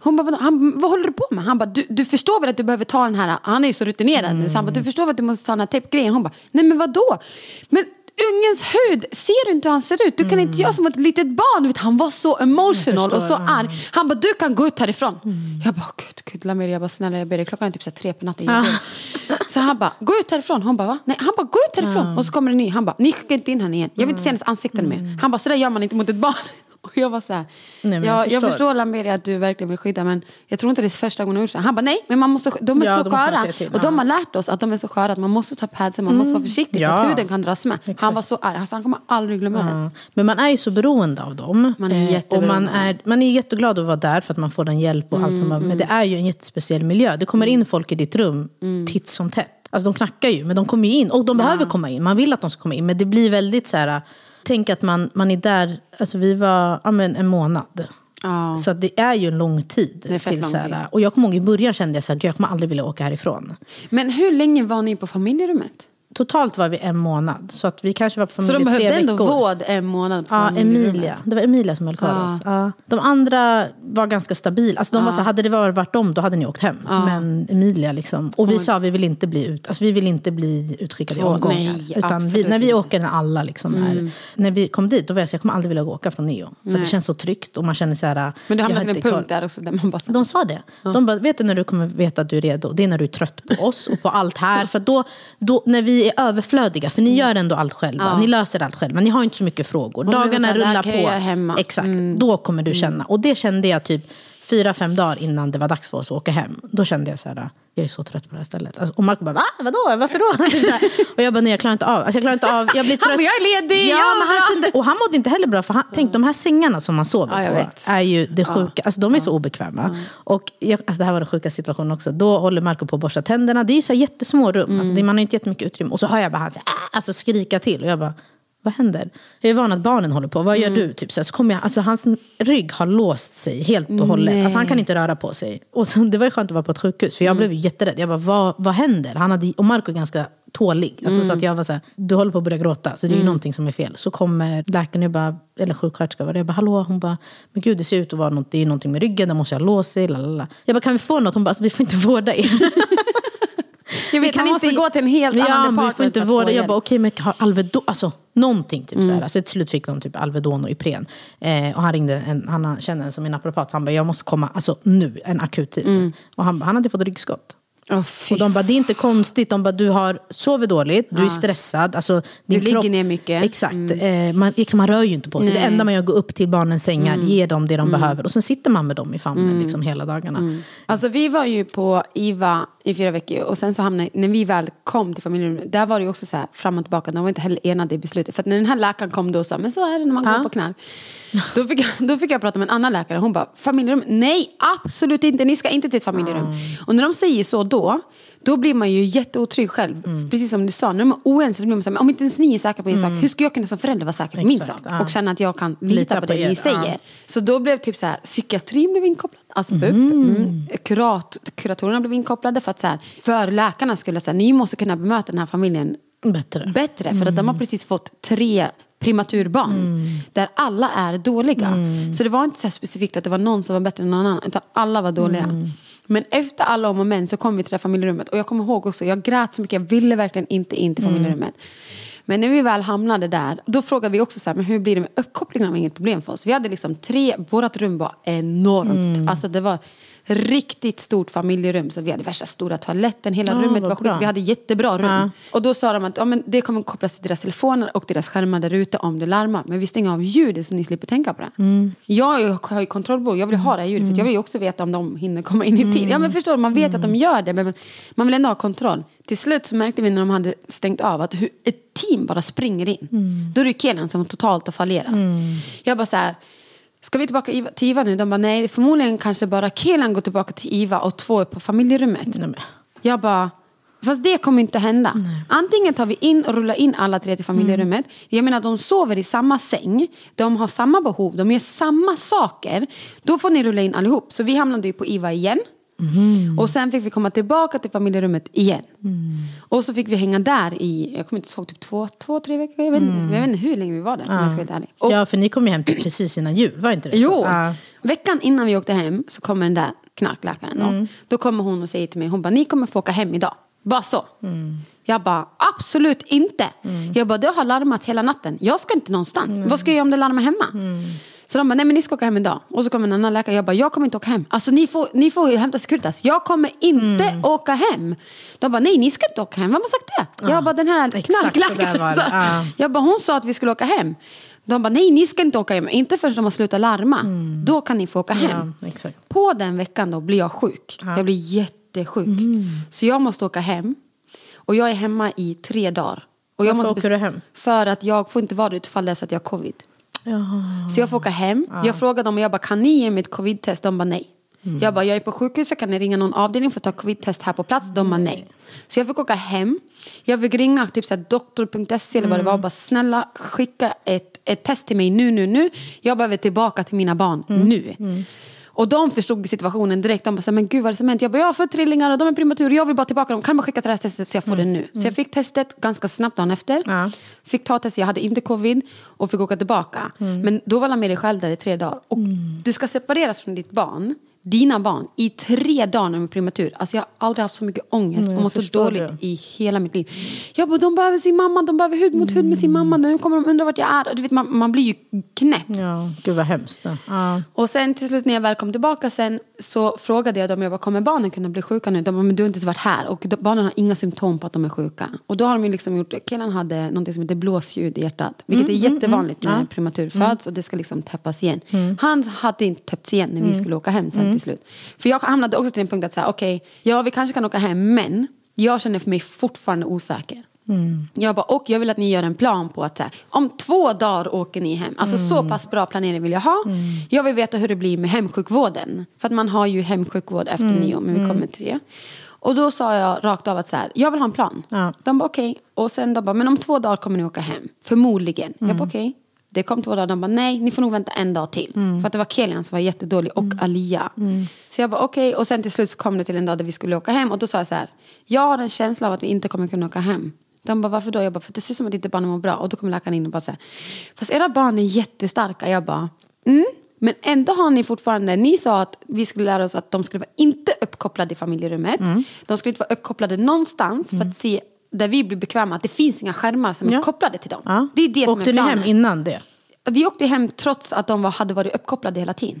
Hon bara, han, vad håller du på med? Han bara, du, du förstår väl att du behöver ta den här, han är ju så rutinerad nu, så han bara, du förstår väl att du måste ta den här tejpgrejen? Hon bara, nej men vadå? Men ungens hud, ser du inte hur han ser ut? Du kan inte göra som ett litet barn. Vet, han var så emotional och så arg. Han bara, du kan gå ut härifrån. Jag bara, gud, gud, Lameer, jag bara, snälla jag ber dig, klockan är typ så tre på natten. Så han bara, gå ut härifrån. Hon bara, va? Nej, han bara, gå ut härifrån. Och så kommer en ny. Han bara, ni skickar inte in henne igen. Jag vill inte se hennes ansikte mer. Han bara, så där gör man inte mot ett barn. Och jag var så här, Nej, jag, jag jag förstår. förstår Lameer att du verkligen vill skydda men jag tror inte det är första gången hon gjort så. Han bara, nej, men man måste, de är Ja, så man sköra. till. Och de har lärt oss att de är så sköra att man måste ta padsen, man måste vara försiktig för Ja. att huden kan dras med. Han var så arg, alltså, han kommer aldrig glömma det. Men man är ju så beroende av dem. Man är Eh, och jätteberoende. man är, man är jätteglad att vara där för att man får den hjälp och allt som Mm, Men det är ju en jättespeciell miljö. Det kommer in folk i ditt rum Mm. titt som tätt. Alltså de knackar ju, men de kommer ju in. Och de behöver komma in. Man vill att de ska komma in. Men det blir väldigt så här... Tänk att man, man är där, alltså vi var ja, men en månad. Ja. Så att det är ju en lång tid. Till lång tid. Och jag kommer ihåg i början kände jag "Gud, jag kommer aldrig vilja åka härifrån. Men hur länge var ni på familjerummet? Totalt var vi en månad. Så att vi kanske var på Så familj de i behövde tre ändå veckor. vård en månad på Ja? Emilia. Det var Emilia som höll kvar oss. Ja. De andra var ganska stabila. Alltså de var så, hade det varit om, då hade ni åkt hem. Men Emilia liksom. Och vi sa vi vill inte bli ut, alltså, vi vill inte bli utskickade i Två- omgångar. nej, Utan vi, när vi åker när alla liksom är. När vi kom dit, då var jag så jag kommer aldrig vilja åka från Neo. För det känns så tryggt och man känner så här. Men du hamnade till en punkt där också där man bara... så- De sa det. De bara, vet du när du kommer veta att du är redo? Det är när du är trött på oss och på allt här. För då, då, när vi är överflödiga, för ni gör ändå allt själva. Ni löser allt själva. Ni har inte så mycket frågor. Dagarna rullar på. Exakt, då kommer du känna. Och det kände jag typ fyra, fem dagar innan det var dags för oss att åka hem. Då kände jag så här, jag är så trött på det här stället. Alltså, och Marco bara, va? Vadå? Varför då? Typ så här. Och jag bara, nej jag klarar inte av. Alltså, jag klarar inte av. Jag blir trött. bara, jag är ledig, Ja, jag men han kände, och han mådde inte heller bra. För han, tänk de här sängarna som man sover Ja, på är ju det sjuka. Alltså, de är så obekväma. Och jag, alltså, det här var den sjuka situationen också. Då håller Marco på att borsta tänderna. Det är ju så här jättesmå rum. Alltså, det, man har inte jättemycket utrymme. Och så hör jag bara han så här, "Ah", alltså, skrika till. Och jag bara, vad händer? Jag är van att barnen håller på. Vad gör du? Typ, så, här, så kommer jag, alltså, hans rygg har låst sig helt och hållet. Alltså, han kan inte röra på sig. Och så, det var ju skönt att vara på ett sjukhus. För jag blev ju jätterädd. Jag bara, vad, vad händer? Han hade, och Marco är ganska tålig. Alltså, Så att jag var så här, du håller på att börja gråta. Så det är ju någonting som är fel. Så kommer läkaren, jag bara, eller sjuksköterskan. Jag bara, hallå? Hon bara, men gud det ser ut att vara något, det är någonting med ryggen. Den måste jag låsa sig. Lalala. Jag bara, kan vi få något? Hon bara, alltså, vi får inte vårda er. Jag vet, man måste gå till en helt ja, annan men vi department får inte vårda. Jag bara, okej, men har Alvedon, alltså någonting typ så här. Så till slut fick de typ Alvedon och Ipren. Eh, och han ringde, en, han känner en som är naprapat, han bara, jag måste komma, alltså nu, en akut tid. Och han, han hade fått ryggskott. Fy och de bara, det är inte konstigt. De bara, du har sover dåligt, du är stressad. Alltså, din ligger ner mycket. Exakt. Eh, man, liksom, man rör ju inte på sig. Det Nej. enda man gör är att gå upp till barnens sängar, ge dem det de behöver. Och sen sitter man med dem i famnen liksom, hela dagarna. Alltså vi var ju på IVA i fyra veckor och sen så hamnade, när vi väl kom till familjerummet, där var det ju också så här fram och tillbaka, de var inte heller enade i beslutet. För att när den här läkaren kom då och sa, men så är det när man går på knarr. Då fick, jag, då fick jag prata med en annan läkare, hon bara, familjerum, nej absolut inte, ni ska inte till ett familjerum. Och när de säger så då, då blir man ju jätteotrygg själv. Precis som du sa, när de är oense, då blir man så här, om inte ens ni är säkra på en sak, hur ska jag kunna som förälder vara säker på min sak? ja. Och känna att jag kan lita, Lita på det er, ni säger. ja. Så då blev typ så här, psykiatrin blev inkopplad, alltså BUP. Mm. Kurat, kuratorerna blev inkopplade för att så här, för läkarna skulle säga, ni måste kunna bemöta den här familjen Bättre. bättre. För att de har precis fått tre prematurbarn. Där alla är dåliga. Så det var inte så specifikt att det var någon som var bättre än någon annan. Utan alla var dåliga. Men efter alla om och men så kom vi till det här familjerummet. Och jag kommer ihåg också, jag grät så mycket. Jag ville verkligen inte in till familjerummet. Men när vi väl hamnade där, då frågade vi också så här, men hur blir det med uppkopplingen? Det var inget problem för oss. Vi hade liksom tre, vårt rum var enormt. Alltså det var riktigt stort familjerum. Så vi hade värsta stora toaletten, hela Ja, rummet var bra. Vi hade jättebra rum. Ja. Och då sa de att ja, men det kommer kopplas till deras telefoner och deras skärmar där ute om det larmar. Men vi stänger av ljudet så ni slipper tänka på det. Mm. Jag har ju- har ju kontroll på, jag vill ha det här ljudet för jag vill ju också veta om de hinner komma in i tid. Ja men förstår du, man vet att Mm. de gör det men man vill ändå ha kontroll. Till slut så märkte vi när de hade stängt av att hur ett team bara springer in. Mm. Då är det Kelan som totalt har fallerat. Jag bara så här, Ska vi tillbaka till IVA nu? De bara nej, förmodligen kanske bara Kelan går tillbaka till IVA och två är på familjerummet. Nej, men. Jag bara, fast det kommer inte hända. Antingen tar vi in och rullar in alla tre till familjerummet. Jag menar, de sover i samma säng. De har samma behov. De gör samma saker. Då får ni rulla in allihop. Så vi hamnade ju på IVA igen. Och sen fick vi komma tillbaka till familjerummet igen. Och så fick vi hänga där i, jag kommer inte ihåg, typ två, två tre veckor. Jag vet, inte, jag vet inte hur länge vi var där om jag. Och, Ja, för ni kom ju hem till precis innan jul, var inte det? Jo, Ja. veckan innan vi åkte hem så kommer den där knarkläkaren. Då. då kommer hon och säger till mig, hon bara, ni kommer få åka hem idag. Bara så. Jag bara, absolut inte. Jag bara, det har larmat hela natten. Jag ska inte någonstans. Vad ska jag göra om det larmar hemma? Så de bara, nej men ni ska åka hem idag. Och så kommer en annan läkare, jag bara, jag kommer inte åka hem. Alltså ni får, ni får hämta Securitas. Jag kommer inte åka hem. De bara, nej ni ska inte åka hem. Vem har sagt det? Jag bara, den här knarkläkaren. det. Ja. Jag bara, hon sa att vi skulle åka hem. De bara, nej ni ska inte åka hem. Inte förrän de har slutat larma. Då kan ni få åka hem. Ja. På den veckan då blir jag sjuk. Jag blir jättesjuk. Så jag måste åka hem. Och jag är hemma i tre dagar. Och jag Varför måste åker du hem? För att jag får inte vara där utifall det är så att jag har covid. Jaha. Så jag får åka hem. Jag frågade dem och jag bara, kan ni ge mig ett covid-test? De bara nej. Mm. Jag bara, jag är på sjukhuset, kan ni ringa någon avdelning för att ta covid-test här på plats? De bara nej. Så jag fick åka hem. Jag fick ringa typ såhär doktor.se eller vad det Mm. var. Bara snälla skicka ett, ett test till mig nu, nu, nu. Jag behöver tillbaka till mina barn Mm. nu. Och de förstod situationen direkt. De bara, men gud vad är det som hänt? Jag bara, jag har fått trillingar och de är prematurer. Jag vill bara tillbaka dem. Kan man skicka till det här testet så jag får det nu? Så jag fick testet ganska snabbt dagen efter. Ja. Fick ta testet, jag hade inte covid och fick åka tillbaka. Men då var jag med dig själv där i tre dagar. Och du ska separeras från ditt barn, dina barn, i tre dagar när de är prematur. Alltså jag har aldrig haft så mycket ångest Nej, och mått så dåligt det. i hela mitt liv. Jag bara, de behöver sin mamma, de behöver hud mot hud med sin mamma. Nu kommer de undra vart jag är. Du vet, man, man blir ju knäpp. Ja, gud vad hemskt. Ja. Och sen till slut när jag väl kom tillbaka sen så frågade jag dem, jag bara, kommer barnen kunna bli sjuka nu? De bara, men du har inte ens varit här. Och de, barnen har inga symptom på att de är sjuka. Och då har de ju liksom gjort, killen hade något som heter blåsljud i hjärtat. Vilket är jättevanligt när en prematur föds och det ska liksom täppas igen. Han hade inte täppts igen när vi skulle åka hem sen till slut. För jag hamnade också till en punkt att säga, okej, ja vi kanske kan åka hem men jag känner för mig fortfarande osäker. Jag bara, och jag vill att ni gör en plan på att här, om två dagar åker ni hem. Alltså så pass bra planering vill jag ha. Jag vill veta hur det blir med hemsjukvården. För att man har ju hemsjukvård efter nio, men vi kommer till det. Och då sa jag rakt av att så här, jag vill ha en plan. Ja. De bara okej. Och sen de bara, men om två dagar kommer ni åka hem. Förmodligen. Jag bara okej. Det kom två dagar, de bara nej, ni får nog vänta en dag till. För att det var Kelian som var jättedålig och Alia. Så jag bara okej, och sen till slut så kom det till en dag där vi skulle åka hem. Och då sa jag så här, jag har en känsla av att vi inte kommer kunna åka hem. De bara varför då? Jag bara för att det ser ut som att inte barnen mår bra. Och då kommer läkaren in och bara så här, fast era barn är jättestarka. Jag bara, mm. Men ändå har ni fortfarande, ni sa att vi skulle lära oss att de skulle vara inte uppkopplade i familjerummet. De skulle inte vara uppkopplade någonstans för att se där vi blir bekväma att det finns inga skärmar som är Ja. kopplade till dem. Ja. Det är det som Åkte är ni hem innan det? vi åkte hem trots att de var, hade varit uppkopplade hela tiden.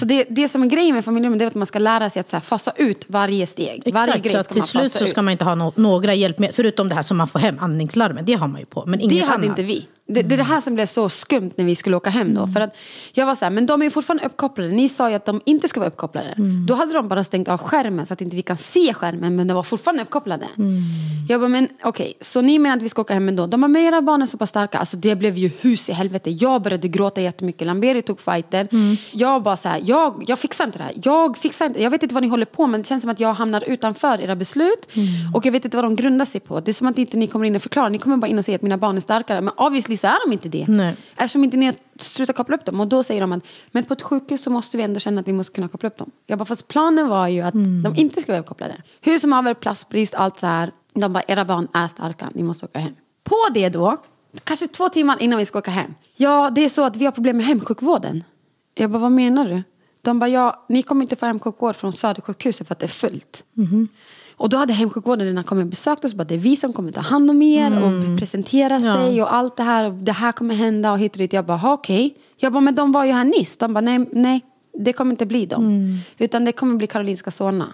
Så det, det som är grejen med familjerum det är att man ska lära sig att så här, fasa ut varje steg. varje Exakt, grej så till slut så ut. ska man inte ha no några hjälpmedel. Förutom det här som man får hem, andningslarmet. Det har man ju på. Men Det inget hade annat. inte vi. Det, det är det här som blev så skumt när vi skulle åka hem då. För att jag var så här, men de är ju fortfarande uppkopplade. Ni sa ju att de inte ska vara uppkopplade. Då hade de bara stängt av skärmen så att inte vi kan se skärmen men de var fortfarande uppkopplade. Jag bara, men okej, så ni menar att vi ska åka hem ändå? De bara, men era barn är så pass starka. Alltså det blev ju hus i helvete. Jag började gråta jättemycket. Lamberi tog fighten. Jag bara så här, jag, jag fixar inte det här. Jag fixar inte, jag vet inte vad ni håller på med. Det känns som att jag hamnar utanför era beslut. Och jag vet inte vad de grundar sig på. Det är som att inte ni kommer in och förklarar. Ni kommer bara in och säger att mina barn är starkare. Men obviously så är de inte det. Nej. Eftersom inte ni har slutat koppla upp dem. Och då säger de att men på ett sjukhus så måste vi ändå känna att vi måste kunna koppla upp dem. Jag bara, fast planen var ju att de inte ska vara uppkopplade. Hur som haver, plastbrist, allt så här. De bara, era barn är starka, ni måste åka hem. På det då, kanske två timmar innan vi ska åka hem. Ja, det är så att vi har problem med hemsjukvården. Jag bara, vad menar du? De bara, ja, ni kommer inte få hemsjukvård från Södersjukhuset för att det är fullt. Och då hade hemsjukvården redan kommit och besökt oss. Bara, det är vi som kommer ta hand om er och presentera sig och allt det här. Det här kommer hända och hit och dit. Jag bara, "Ha, okej. Jag bara, men de var ju här nyss. De bara, nej, nej det kommer inte bli dem. Utan det kommer bli Karolinska Solna.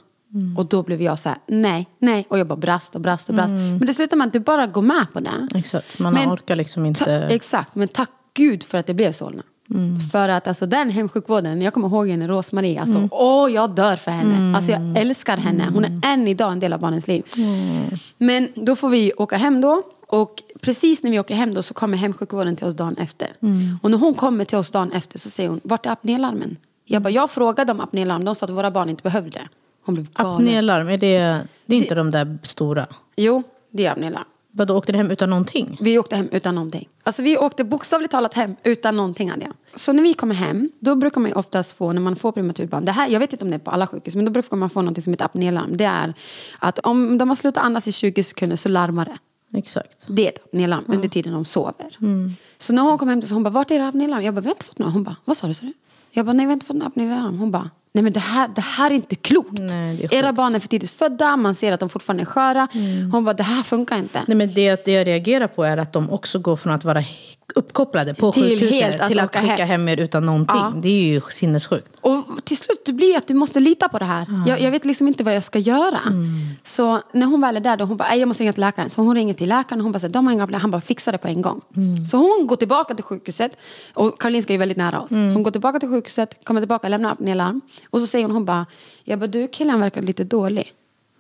Och då blev jag så här, nej, nej. Och jag bara brast och brast och brast. Men det slutar med att du bara går med på det. Exakt, man Men orkar liksom inte... Ta, exakt, men tack gud för att det blev Solna. För att alltså, den hemsjukvården, jag kommer ihåg henne, Rosmarie, alltså, åh jag dör för henne. Alltså, jag älskar henne, hon är än idag en del av barnens liv. Men då får vi åka hem då. Och precis när vi åker hem då så kommer hemsjukvården till oss dagen efter. Och när hon kommer till oss dagen efter så säger hon, vart är apnélarmen? Jag bara, jag frågade om apnélarm, de sa att våra barn inte behövde det. Hon blev galen. Apnélarm, är det, det är inte de där stora? Jo, det är apnélarm. Vadå, åkte du hem utan någonting? Vi åkte hem utan någonting. Alltså vi åkte bokstavligt talat hem utan någonting hade jag. Så när vi kommer hem, då brukar man ju oftast få, när man får prematurbarn, det här, jag vet inte om det är på alla sjukhus, men då brukar man få något som heter apnélarm. Det är att om de har slutat andas i 20 sekunder så larmar det. Exakt. Det är ett apnélarm under tiden de sover. Så när hon kom hem till oss, hon bara, vart är era apnélarm? Jag bara, vi har inte fått några. Hon bara, vad sa du? Sa du? Jag bara, nej vi har inte fått några apnélarm. Hon bara, nej men det här, det här är inte klokt. Nej, är Era barn är för tidigt födda, man ser att de fortfarande är sköra. Hon bara, det här funkar inte. Nej, men det, det jag reagerar på är att de också går från att vara uppkopplade på Till sjukhuset helt att till att åka skicka hem. er utan någonting. Ja. Det är ju sinnessjukt. Och till slut det blir att du måste lita på det här. Jag, jag vet liksom inte vad jag ska göra. Så när hon väl är där, då hon bara, "Nej, jag måste ringa till läkaren. Så hon ringer till läkaren och hon bara, så de har inga problem. Han bara, fixa det på en gång. Så hon går tillbaka till sjukhuset. Och Karolinska är ju väldigt nära oss. Så hon går tillbaka till sjukhuset, kommer tillbaka, lämnar apnélarm. Och så säger hon, hon bara, jag bara, du killen verkar lite dålig.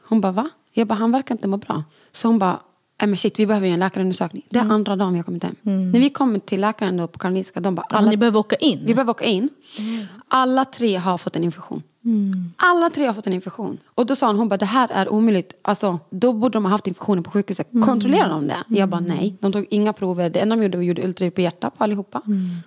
Hon bara, va? Jag bara, han verkar inte må bra. Så hon bara, men shit, vi behöver ju en läkarundersökning. Det är andra dagen vi har kommit hem. När vi kommer till läkaren då på Karolinska, de bara, Alla... Ni behöver åka in. vi behöver åka in. Alla tre har fått en infektion. Alla tre har fått en infektion. Och då sa hon, hon bara, det här är omöjligt. Alltså, då borde de ha haft infektionen på sjukhuset. Kontrollerar de det? Jag bara, nej. De tog inga prover. Det enda de gjorde var gjorde ultraljud på hjärtat på allihopa.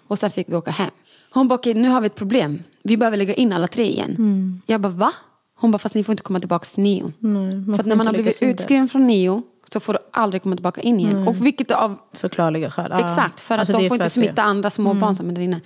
Och sen fick vi åka hem. Hon bara, okej, nu har vi ett problem. Vi behöver lägga in alla tre igen. Jag bara, va? Hon bara, fast ni får inte komma tillbaka till NIO. man För när man har blivit utskriven från NIO så får du aldrig komma tillbaka in igen. Och vilket av Förklarliga skäl. Exakt, för att Alltså, de får inte att det- Mm. smitta andra små barn som är där inne.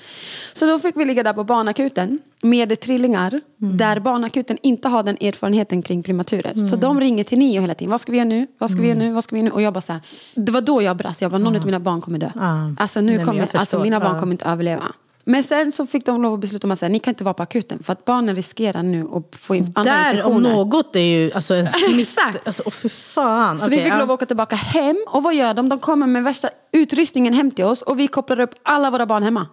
Så då fick vi ligga där på barnakuten med trillingar. Mm. Där barnakuten inte har den erfarenheten kring prematurer. Så de ringer till NIO hela tiden. Vad ska vi göra nu? Vad ska vi Mm. göra nu? Vad ska vi göra nu? Och jag bara så här, det var då jag brast. Jag bara, någon av mina barn kommer dö. Alltså, nu Nej, kommer, alltså mina barn kommer inte överleva. Men sen så fick de lov att besluta om att säga, ni kan inte vara på akuten. För att barnen riskerar nu att få in andra Där om infektioner. något är ju alltså en smitt... Exakt. Alltså, åh för fan. Så vi Okej, fick ja. lov att åka tillbaka hem. Och vad gör de? De kommer med värsta utrustningen hem till oss. Och vi kopplar upp alla våra barn hemma.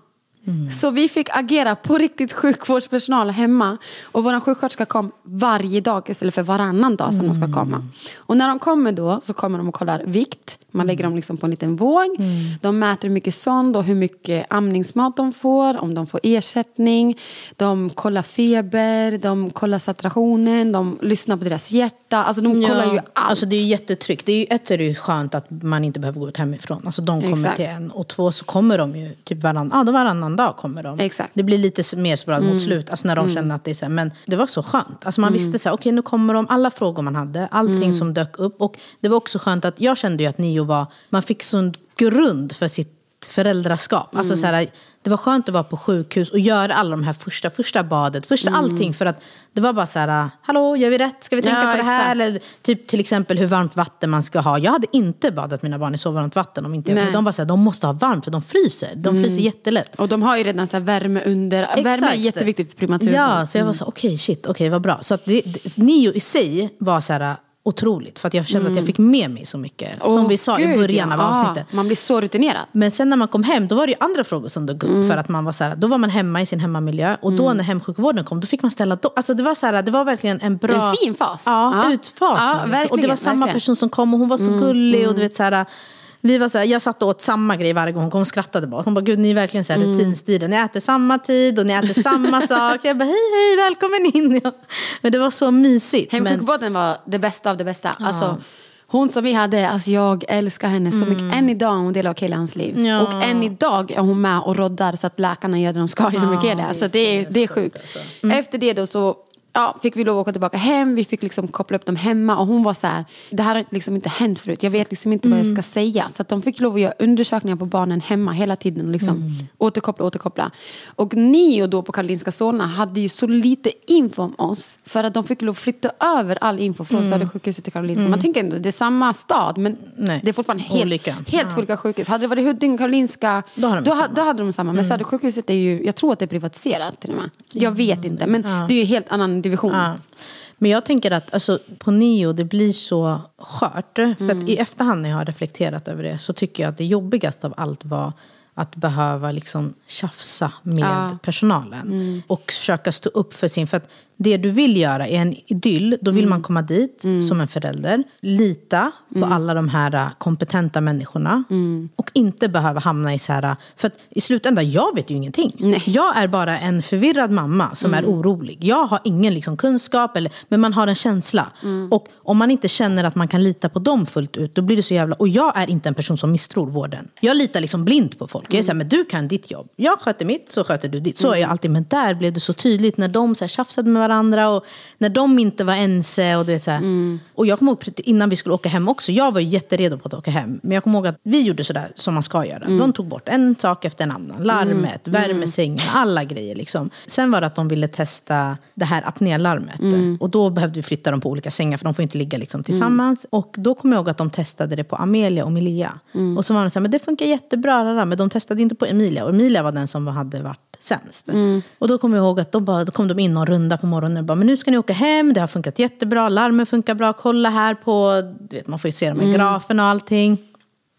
Så vi fick agera på riktigt sjukvårdspersonal hemma. Och vår sjuksköterska kom varje dag istället för varannan dag som de ska komma. Och när de kommer då så kommer de och kollar vikt. Man lägger dem liksom på en liten våg. De mäter hur mycket sond och hur mycket amningsmat de får. Om de får ersättning. De kollar feber. De kollar saturationen. De lyssnar på deras hjärta. Alltså de kollar ju allt. Alltså det är jättetryggt. Det är ju, ett är det ju skönt att man inte behöver gå ut hemifrån. Alltså de kommer Exakt. till en. Och två så kommer de ju typ varann, ja, varannan dag kommer de. Exakt. Det blir lite mer sporadiskt mot slut. Alltså när de känner att det är så här, men det var så skönt. Alltså man visste så här, okej nu kommer de, alla frågor man hade, allting som dök upp. Och det var också skönt att jag kände ju att Nio var, man fick sån grund för sitt föräldraskap. Alltså, så här, det var skönt att vara på sjukhus och göra alla de här första, första badet, första allting. För att det var bara så här, hallå, gör vi rätt? Ska vi tänka Ja, på det här? exakt. Eller typ till exempel hur varmt vatten man ska ha. Jag hade inte badat mina barn i så varmt vatten. Om inte jag, de var så här, de måste ha varmt för de fryser. De fryser jättelätt. Och de har ju redan så värme under. Värme är Exakt. jätteviktigt för prematuren. Ja, så jag var så okej, shit, okej, vad bra. Så att det, det, Nio i sig var så här otroligt. För att jag kände att jag fick med mig så mycket. Som Åh, vi sa i gud, början av ja. avsnittet. Man blir så rutinerad. Men sen när man kom hem, då var det andra frågor som dök upp. Mm. För att man var så här, då var man hemma i sin hemmamiljö. Och då när hemsjukvården kom, då fick man ställa... Do- alltså det, var så här, det var verkligen en bra... En fin fas. Ja, Ja. utfasning. Ja, och det var samma verkligen. Mm, person som kom och hon var så gullig. Och du vet, så här, vi var så här, jag satt och åt samma grej varje gång hon kom och skrattade bara. Hon bara, gud ni är verkligen så här Mm. rutinstyrda. Ni äter samma tid och ni äter samma sak. Jag bara, hej hej, välkommen in. Ja. Men det var så mysigt. Men, Hemsjukvården var det bästa av det bästa. Alltså, hon som vi hade, alltså jag älskar henne så mycket. Än idag är hon del av Kelians liv. Mm. Ja. Och än idag är hon med och roddar så att läkarna gör det de ska inom Ja, Kelia. det är Alltså det är, det är sjukt. Mm. Efter det då så ja, fick vi lov att åka tillbaka hem. Vi fick liksom koppla upp dem hemma. Och hon var så här, det här har liksom inte hänt förut. Jag vet liksom inte vad Mm. jag ska säga. Så att de fick lov att göra undersökningar på barnen hemma hela tiden. Och liksom Mm. återkoppla, återkoppla. Och Nio då på Karolinska Solna hade ju så lite info om oss. För att de fick lov att flytta över all info från Södersjukhuset till Karolinska. Man tänker ändå, det är samma stad. Men Mm. Nej, det är fortfarande helt olika. helt olika sjukhus. Hade det varit Huddinge, Karolinska, Då har de då. Mm. då hade de samma. Men Södersjukhuset är ju, jag tror att det är privatiserat till och med. Jag vet inte, men det är ju helt annan division. Ja. Men jag tänker att alltså, på Nio, det blir så skört. För Mm. att i efterhand när jag har reflekterat över det så tycker jag att det jobbigaste av allt var att behöva liksom tjafsa med Ja. Mm. personalen. Och försöka stå upp för sin... För att det du vill göra är en idyll. Då vill Mm. man komma dit som en förälder. Lita på alla de här äh, kompetenta människorna. Mm. Och inte behöva hamna i så här... äh, För att i slutändan, jag vet ju ingenting. Nej. Jag är bara en förvirrad mamma som är orolig. Jag har ingen liksom kunskap, eller, men man har en känsla. Och om man inte känner att man kan lita på dem fullt ut, då blir det så jävla... Och jag är inte en person som misstror vården. Jag litar liksom blint på folk. Jag såhär, men du kan ditt jobb. Jag sköter mitt, så sköter du ditt. Så är jag alltid. Men där blev det så tydligt när de så här, tjafsade med varandra och när de inte var ense. Och, du vet, så här. och jag kommer ihåg innan vi skulle åka hem också, jag var jätteredo på att åka hem. Men jag kommer ihåg att vi gjorde sådär som man ska göra. De tog bort en sak efter en annan. Larmet, värmesängen, alla grejer. Liksom. Sen var det att de ville testa det här apnélarmet. Och då behövde vi flytta dem på olika sängar för de får inte ligga liksom, tillsammans. Och då kommer jag ihåg att de testade det på Amelia och Melia. Och så var de så här, men det funkar jättebra. Men de testade inte på Emilia. Och Emilia var den som hade varit sämst. Och då kommer jag ihåg att då, bara, då kom de in någon runda på morgonen och bara, men nu ska ni åka hem, det har funkat jättebra, larmen funkar bra, kolla här på, du vet, man får ju se de här graferna och allting.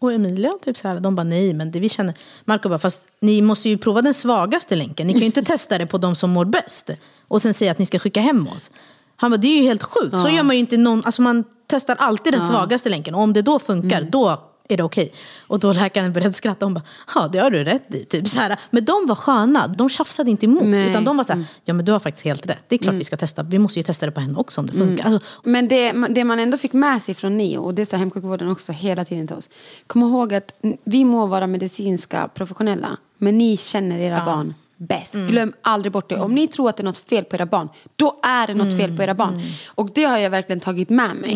Och Emilia typ så här, de bara nej, men det vi känner, Marco bara, fast ni måste ju prova den svagaste länken, ni kan ju inte testa det på de som mår bäst. Och sen säga att ni ska skicka hem oss. Han bara, det är ju helt sjukt, så gör man ju inte någon, alltså man testar alltid den svagaste länken, och om det då funkar, då är det okej? Och då läkaren började skratta hon bara, ja det har du rätt i. Typ så här. Men de var sköna, de tjafsade inte emot. Nej. Utan de var så här, ja men du har faktiskt helt rätt. Det är klart vi ska testa, vi måste ju testa det på henne också om det funkar. Alltså, Men det, det man ändå fick med sig från NIO, och det sa hemsjukvården också hela tiden till oss. Kom ihåg att vi må vara medicinska professionella, men ni känner era barn bäst. Glöm aldrig bort det. Om ni tror att det är något fel på era barn, då är det något fel på era barn. Och det har jag verkligen tagit med mig.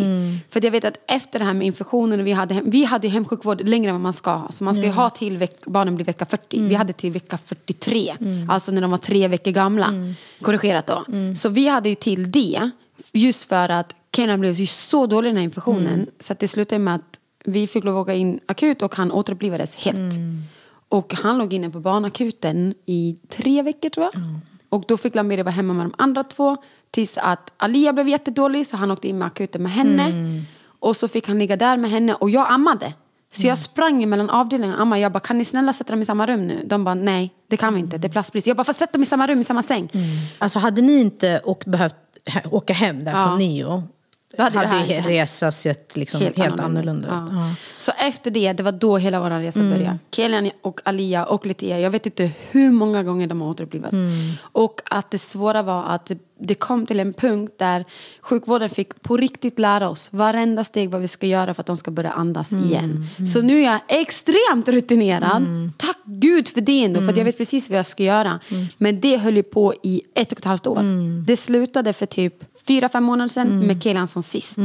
För att jag vet att efter det här med infektionen, vi hade, vi hade ju hemsjukvård längre än vad man ska ha. Så man ska ju ha till veck, barnen blir vecka 40. Vi hade till vecka 43. Alltså när de var tre veckor gamla. Korrigerat då. Så vi hade ju till det. Just för att Kenan blev ju så dålig i den här infektionen. Så att det slutade med att vi fick lov att åka in akut och han återupplivades helt. Och han låg inne på barnakuten i tre veckor tror jag. Och då fick Lamiri vara hemma med de andra två. Tills att Alia blev jättedålig så han åkte in med akuten med henne. Och så fick han ligga där med henne och jag ammade. Så jag sprang mellan avdelningarna och ammade. Jag bara, kan ni snälla sätta dem i samma rum nu? De bara, nej det kan vi inte, det är platsbrist. Jag bara, fast sätt dem i samma rum, i samma säng. alltså hade ni inte och behövt åka hem där Ja. från Nio, Då hade hade, det här ju hänt. resa sett liksom helt, annorlunda, ut. Ja. Ja. Så efter det, det var då hela vår resa började. Kelian och Alia och Litia, jag vet inte hur många gånger de har återupplivats. Och att det svåra var att det, kom till en punkt där sjukvården fick på riktigt lära oss varenda steg vad vi ska göra för att de ska börja andas igen. Så nu är jag extremt rutinerad. Tack gud för det ändå, för att jag vet precis vad jag ska göra. Men det höll ju på i ett och ett halvt år. Det slutade för typ fyra, fem månader sedan Mm. med Kelan som sist.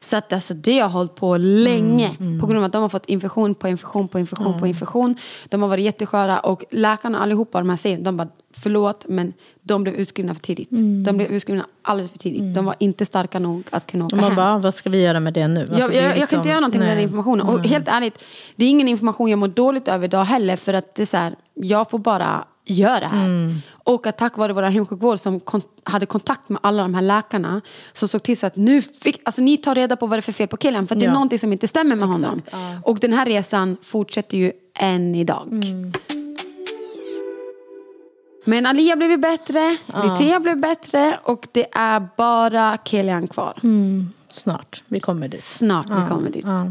Så att alltså, det har hållit på länge Mm. på grund av att de har fått infektion på infektion på infektion på infektion. De har varit jättesköra och läkarna allihopa, de här säger, de bara förlåt men de blev utskrivna för tidigt. Mm. De blev utskrivna alldeles för tidigt. De var inte starka nog att kunna åka Och man hem. bara, vad ska vi göra med det nu? Alltså, jag, det är jag, jag kan liksom- inte göra någonting med nej. den informationen. Och helt ärligt, det är ingen information jag mår dåligt över idag heller. För att det är så här, jag får bara göra det här. Mm. Och att tack vare vår hemsjukvård som kon- hade kontakt med alla de här läkarna. Som såg till så att nu fick, alltså ni tar reda på vad det är för fel på killen. För det är Ja. någonting som inte stämmer med honom. Och den här resan fortsätter ju än idag. Mm. Men Alia blev ju bättre, Litea blev bättre och det är bara Kilian kvar. Snart, vi kommer dit. Snart vi kommer dit. Ja.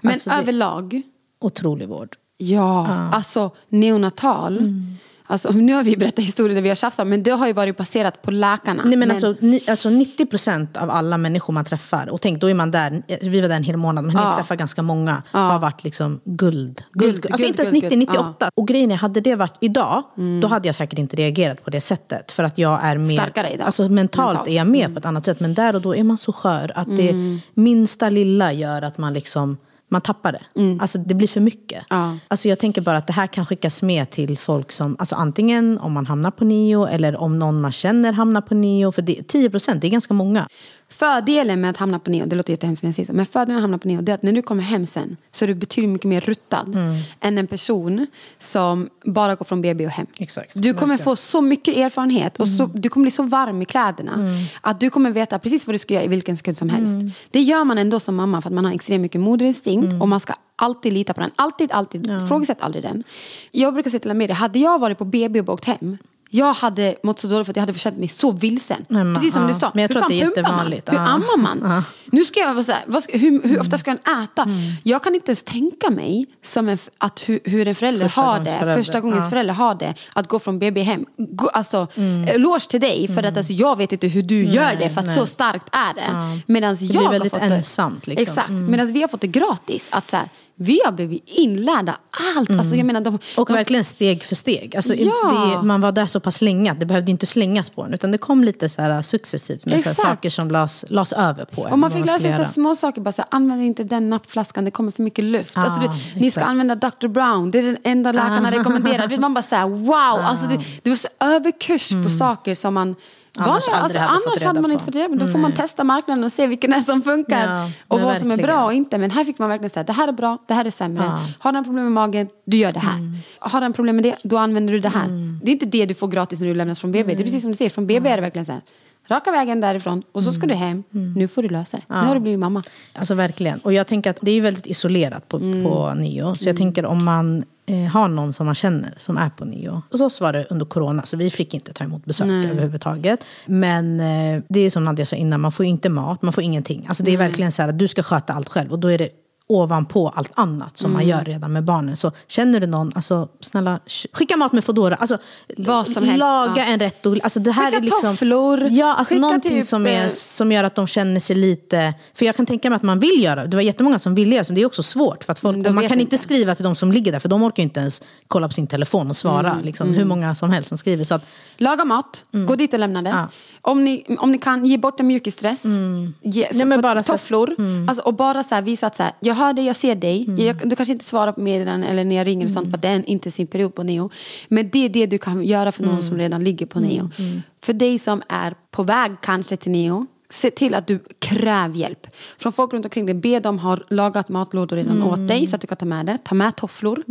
Men Alltså, överlag, Otrolig vård. ja, alltså neonatal. Mm. Alltså, nu har vi berättat historier där vi har tjafsat men det har ju varit baserat på läkarna. Nej, men Alltså, ni, alltså 90 procent av alla människor man träffar, och tänk då är man där, vi var där en hel månad, men ni träffar ganska många, har varit liksom guld. guld, Guld, alltså guld, inte ens guld, 90, guld. 98. Och grejen är, hade det varit idag, då hade jag säkert inte reagerat på det sättet. För att jag är mer, Starkare idag. alltså mentalt, Mentalt. är jag med på ett annat sätt. Men där och då är man så skör att det minsta lilla gör att man liksom man tappar det. Alltså det blir för mycket. Ja. Alltså jag tänker bara att det här kan skickas med till folk som, alltså antingen om man hamnar på nio eller om någon man känner hamnar på nio. För det, 10 procent, det är ganska många. Fördelen med att hamna på neo, det låter jättehemskt när jag säger så, men fördelen med att hamna på neo det är att när du kommer hem sen så är du betydligt mycket mer ruttad Mm. än en person som bara går från BB och hem. Exakt, Du kommer verkligen. Mm. få så mycket erfarenhet och så, du kommer bli så varm i kläderna att du kommer veta precis vad du ska göra i vilken sekund som helst. Mm. Det gör man ändå som mamma för att man har extremt mycket moderinstinkt och man ska alltid lita på den. Alltid, alltid. Frågasätt aldrig den. Jag brukar säga till Amelia, hade jag varit på BB och åkt hem jag hade mått så dåligt för att jag hade känt mig så vilsen. Nej, Precis som ja. du sa. Men jag hur tror att fan det är pumpar man? jättevanligt. Hur Ja. ammar man? Nu ska jag vara så här, vad ska, hur, hur ofta ska en äta? Mm. Jag kan inte ens tänka mig som en, att hur, hur en förälder Första har det, förälder. första gångens Ja. förälder har det, att gå från BB hem. Gå, alltså, Mm. eloge till dig, för att alltså, jag vet inte hur du gör det, för att nej. så starkt är det. Medan blir jag har väldigt fått ensamt, Det, liksom. Exakt, medan vi har fått det gratis. Att så här, vi har blivit inlärda allt. Alltså, jag menar, de, Mm. Och de, verkligen steg för steg. Alltså, Ja. det, man var där så pass länge att det behövde inte slängas på en. Utan det kom lite så här successivt med så här saker som lades, lades över på en. Och man fick lära sig så små saker. Bara så här, använd inte den nappflaskan, det kommer för mycket luft. alltså, Ah, det, ni ska använda Dr. Brown, det är den enda läkarna rekommenderar. Du vet, Man bara så här, wow! Alltså, det, det var så överkurs på saker som man Mm. Annars vanliga- aldrig hade annars hade man på. inte fått reda på. Då får man testa marknaden och se vilken är som funkar. Ja, och vad som är verkligen. bra och inte. Men här fick man verkligen säga, det här är bra, det här är sämre. Ja. Har du en problem med magen, du gör det här. Mm. Har du en problem med det, då använder du det här. Det är inte det du får gratis när du lämnas från BB. Det är precis som du säger, från BB är det verkligen så här. Raka vägen därifrån och så ska du hem. Nu får du lösa det. Nu har du blivit mamma. Alltså verkligen. Och jag tänker att det är väldigt isolerat på, Mm. på nio. Så jag tänker om man eh, har någon som man känner som är på nio. Hos oss var det under corona så vi fick inte ta emot besök överhuvudtaget. Men eh, det är som Nadja sa innan, man får inte mat, man får ingenting. Alltså det är verkligen så här att du ska sköta allt själv. Och då är det ovanpå allt annat som Mm. man gör redan med barnen. Så känner du någon, alltså snälla sk- skicka mat med Foodora. Alltså, Vad som helst, laga ja. en rätt. Och, alltså, det här Skicka är liksom, tofflor, Ja, alltså någonting typ, som, är, eh, som gör att de känner sig lite... För jag kan tänka mig att man vill göra det var jättemånga som ville göra det, men det är också svårt. För att folk, Mm, man kan inte skriva till de som ligger där, för de orkar inte ens kolla på sin telefon och svara. Mm, liksom, Hur många som helst som skriver. Så att, Laga mat, gå dit och lämna det. Ja. Om, ni, om ni kan, ge bort en mjukisdress. Ge, Nej, bara så- tofflor. Alltså, och bara så här, visa att så här, jag hör dig, jag ser dig. Jag, du kanske inte svarar på meddelanden eller när jag ringer och sånt för att det är en intensiv period på neo. Men det är det du kan göra för någon som redan ligger på neo. För dig som är på väg kanske till neo. Se till att du kräv hjälp. Från folk runt omkring dig. Be dem ha lagat matlådor redan åt dig så att du kan ta med det. Ta med tofflor.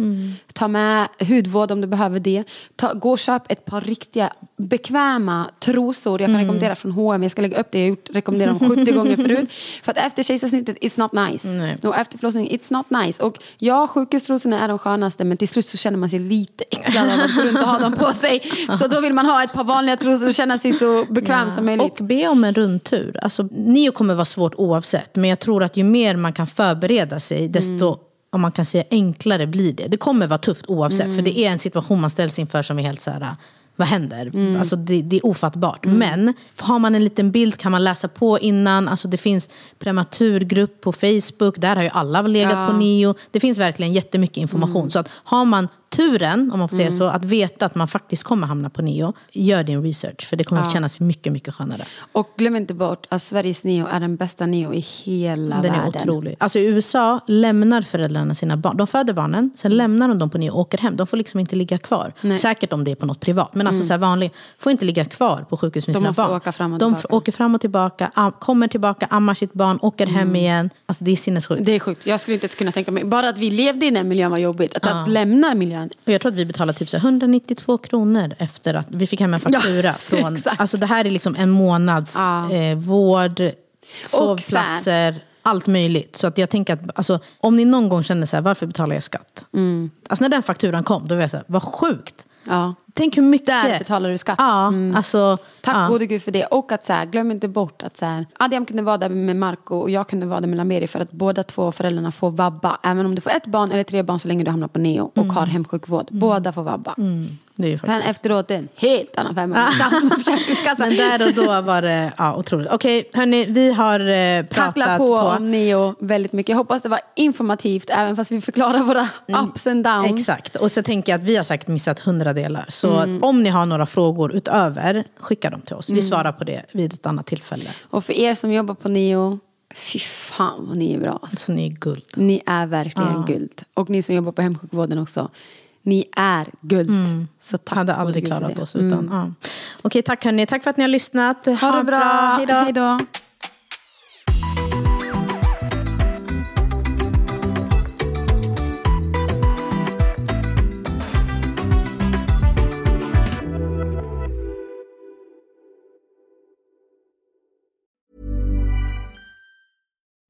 Ta med hudvård om du behöver det. Ta, gå och köp ett par riktiga bekväma trosor. Jag kan rekommendera från H&M. Jag ska lägga upp det. Jag har gjort, rekommenderat dem 70 gånger förut. För att efter kejsarsnittet, it's not nice. Nej. Och efter förlossningen, it's not nice. Och ja, sjukhustrosorna är de skönaste. Men till slut så känner man sig lite äcklad av att gå runt och ha dem på sig. Så då vill man ha ett par vanliga trosor och känna sig så bekväm som möjligt. och be om en rundtur. Alltså, nio kommer vara svårt oavsett. Men jag tror att ju mer man kan förbereda sig, desto Mm. om man kan säga enklare blir det. Det kommer vara tufft oavsett. Mm. För det är en situation man ställs inför som är helt så här... Vad händer? Mm. Alltså det, det är ofattbart. Men har man en liten bild kan man läsa på innan. Alltså det finns prematurgrupp på Facebook. Där har ju alla legat Ja. på nio. Det finns verkligen jättemycket information. Mm. Så att har man turen, om man får säga så, att veta att man faktiskt kommer hamna på neo, gör din research. För det kommer att kännas mycket, mycket skönare. Och glöm inte bort att Sveriges neo är den bästa neo i hela Den världen. är otrolig. Alltså i USA lämnar föräldrarna sina barn. De föder barnen, sen lämnar de dem på neo och åker hem. De får liksom inte ligga kvar. Nej. Säkert om det är på något privat. Men alltså så här vanlig, får inte ligga kvar på sjukhus med De sina måste barn. åka fram och de tillbaka. åker fram och tillbaka, kommer tillbaka, ammar sitt barn, åker hem igen. Alltså det är sinnessjukt. Det är sjukt. Jag skulle inte ens kunna tänka mig. Bara att vi levde i den miljön var jobbigt. Att, att lämna miljön. Och jag tror att vi betalade typ så här 192 kronor efter att vi fick hem en faktura. Ja, från, exakt. alltså det här är liksom en månads Ja. eh, vård, sovplatser, allt möjligt. Så att jag tänker att alltså, om ni någon gång känner så här, varför betalar jag skatt? Alltså när den fakturan kom, då var jag så här, vad sjukt. Ja. Tänk hur mycket. Där betalar du skatt. Mm. Ja, alltså. Tack ja. gode gud för det. Och att så här, glöm inte bort att så här, Adiam kunde vara där med Marco och jag kunde vara där med Lameri för att båda två föräldrarna får vabba. Även om du får ett barn eller tre barn så länge du hamnar på neo och har hemsjukvård. Båda får vabba. Det är ju Sen faktiskt. efteråt det är en helt annan femma. På Försäkringskassan. Men där och då var det ja, otroligt. Okej, hörni, vi har eh, pratat Tackla på, om Neo väldigt mycket. Jag hoppas det var informativt även fast vi förklarar våra ups and downs. Exakt. Och så tänker jag att vi har säkert missat hundra delar. Så Mm. om ni har några frågor utöver, skicka dem till oss. Vi svarar på det vid ett annat tillfälle. Och för er som jobbar på Neo, fy fan vad ni är bra. Alltså. Så ni är guld. Ni är verkligen guld. Och ni som jobbar på hemsjukvården också. Ni är guld. Så tack hade aldrig klarat oss utan. Ja. Okej, tack hörni. Tack för att ni har lyssnat. Ha det bra. Då. Hej då.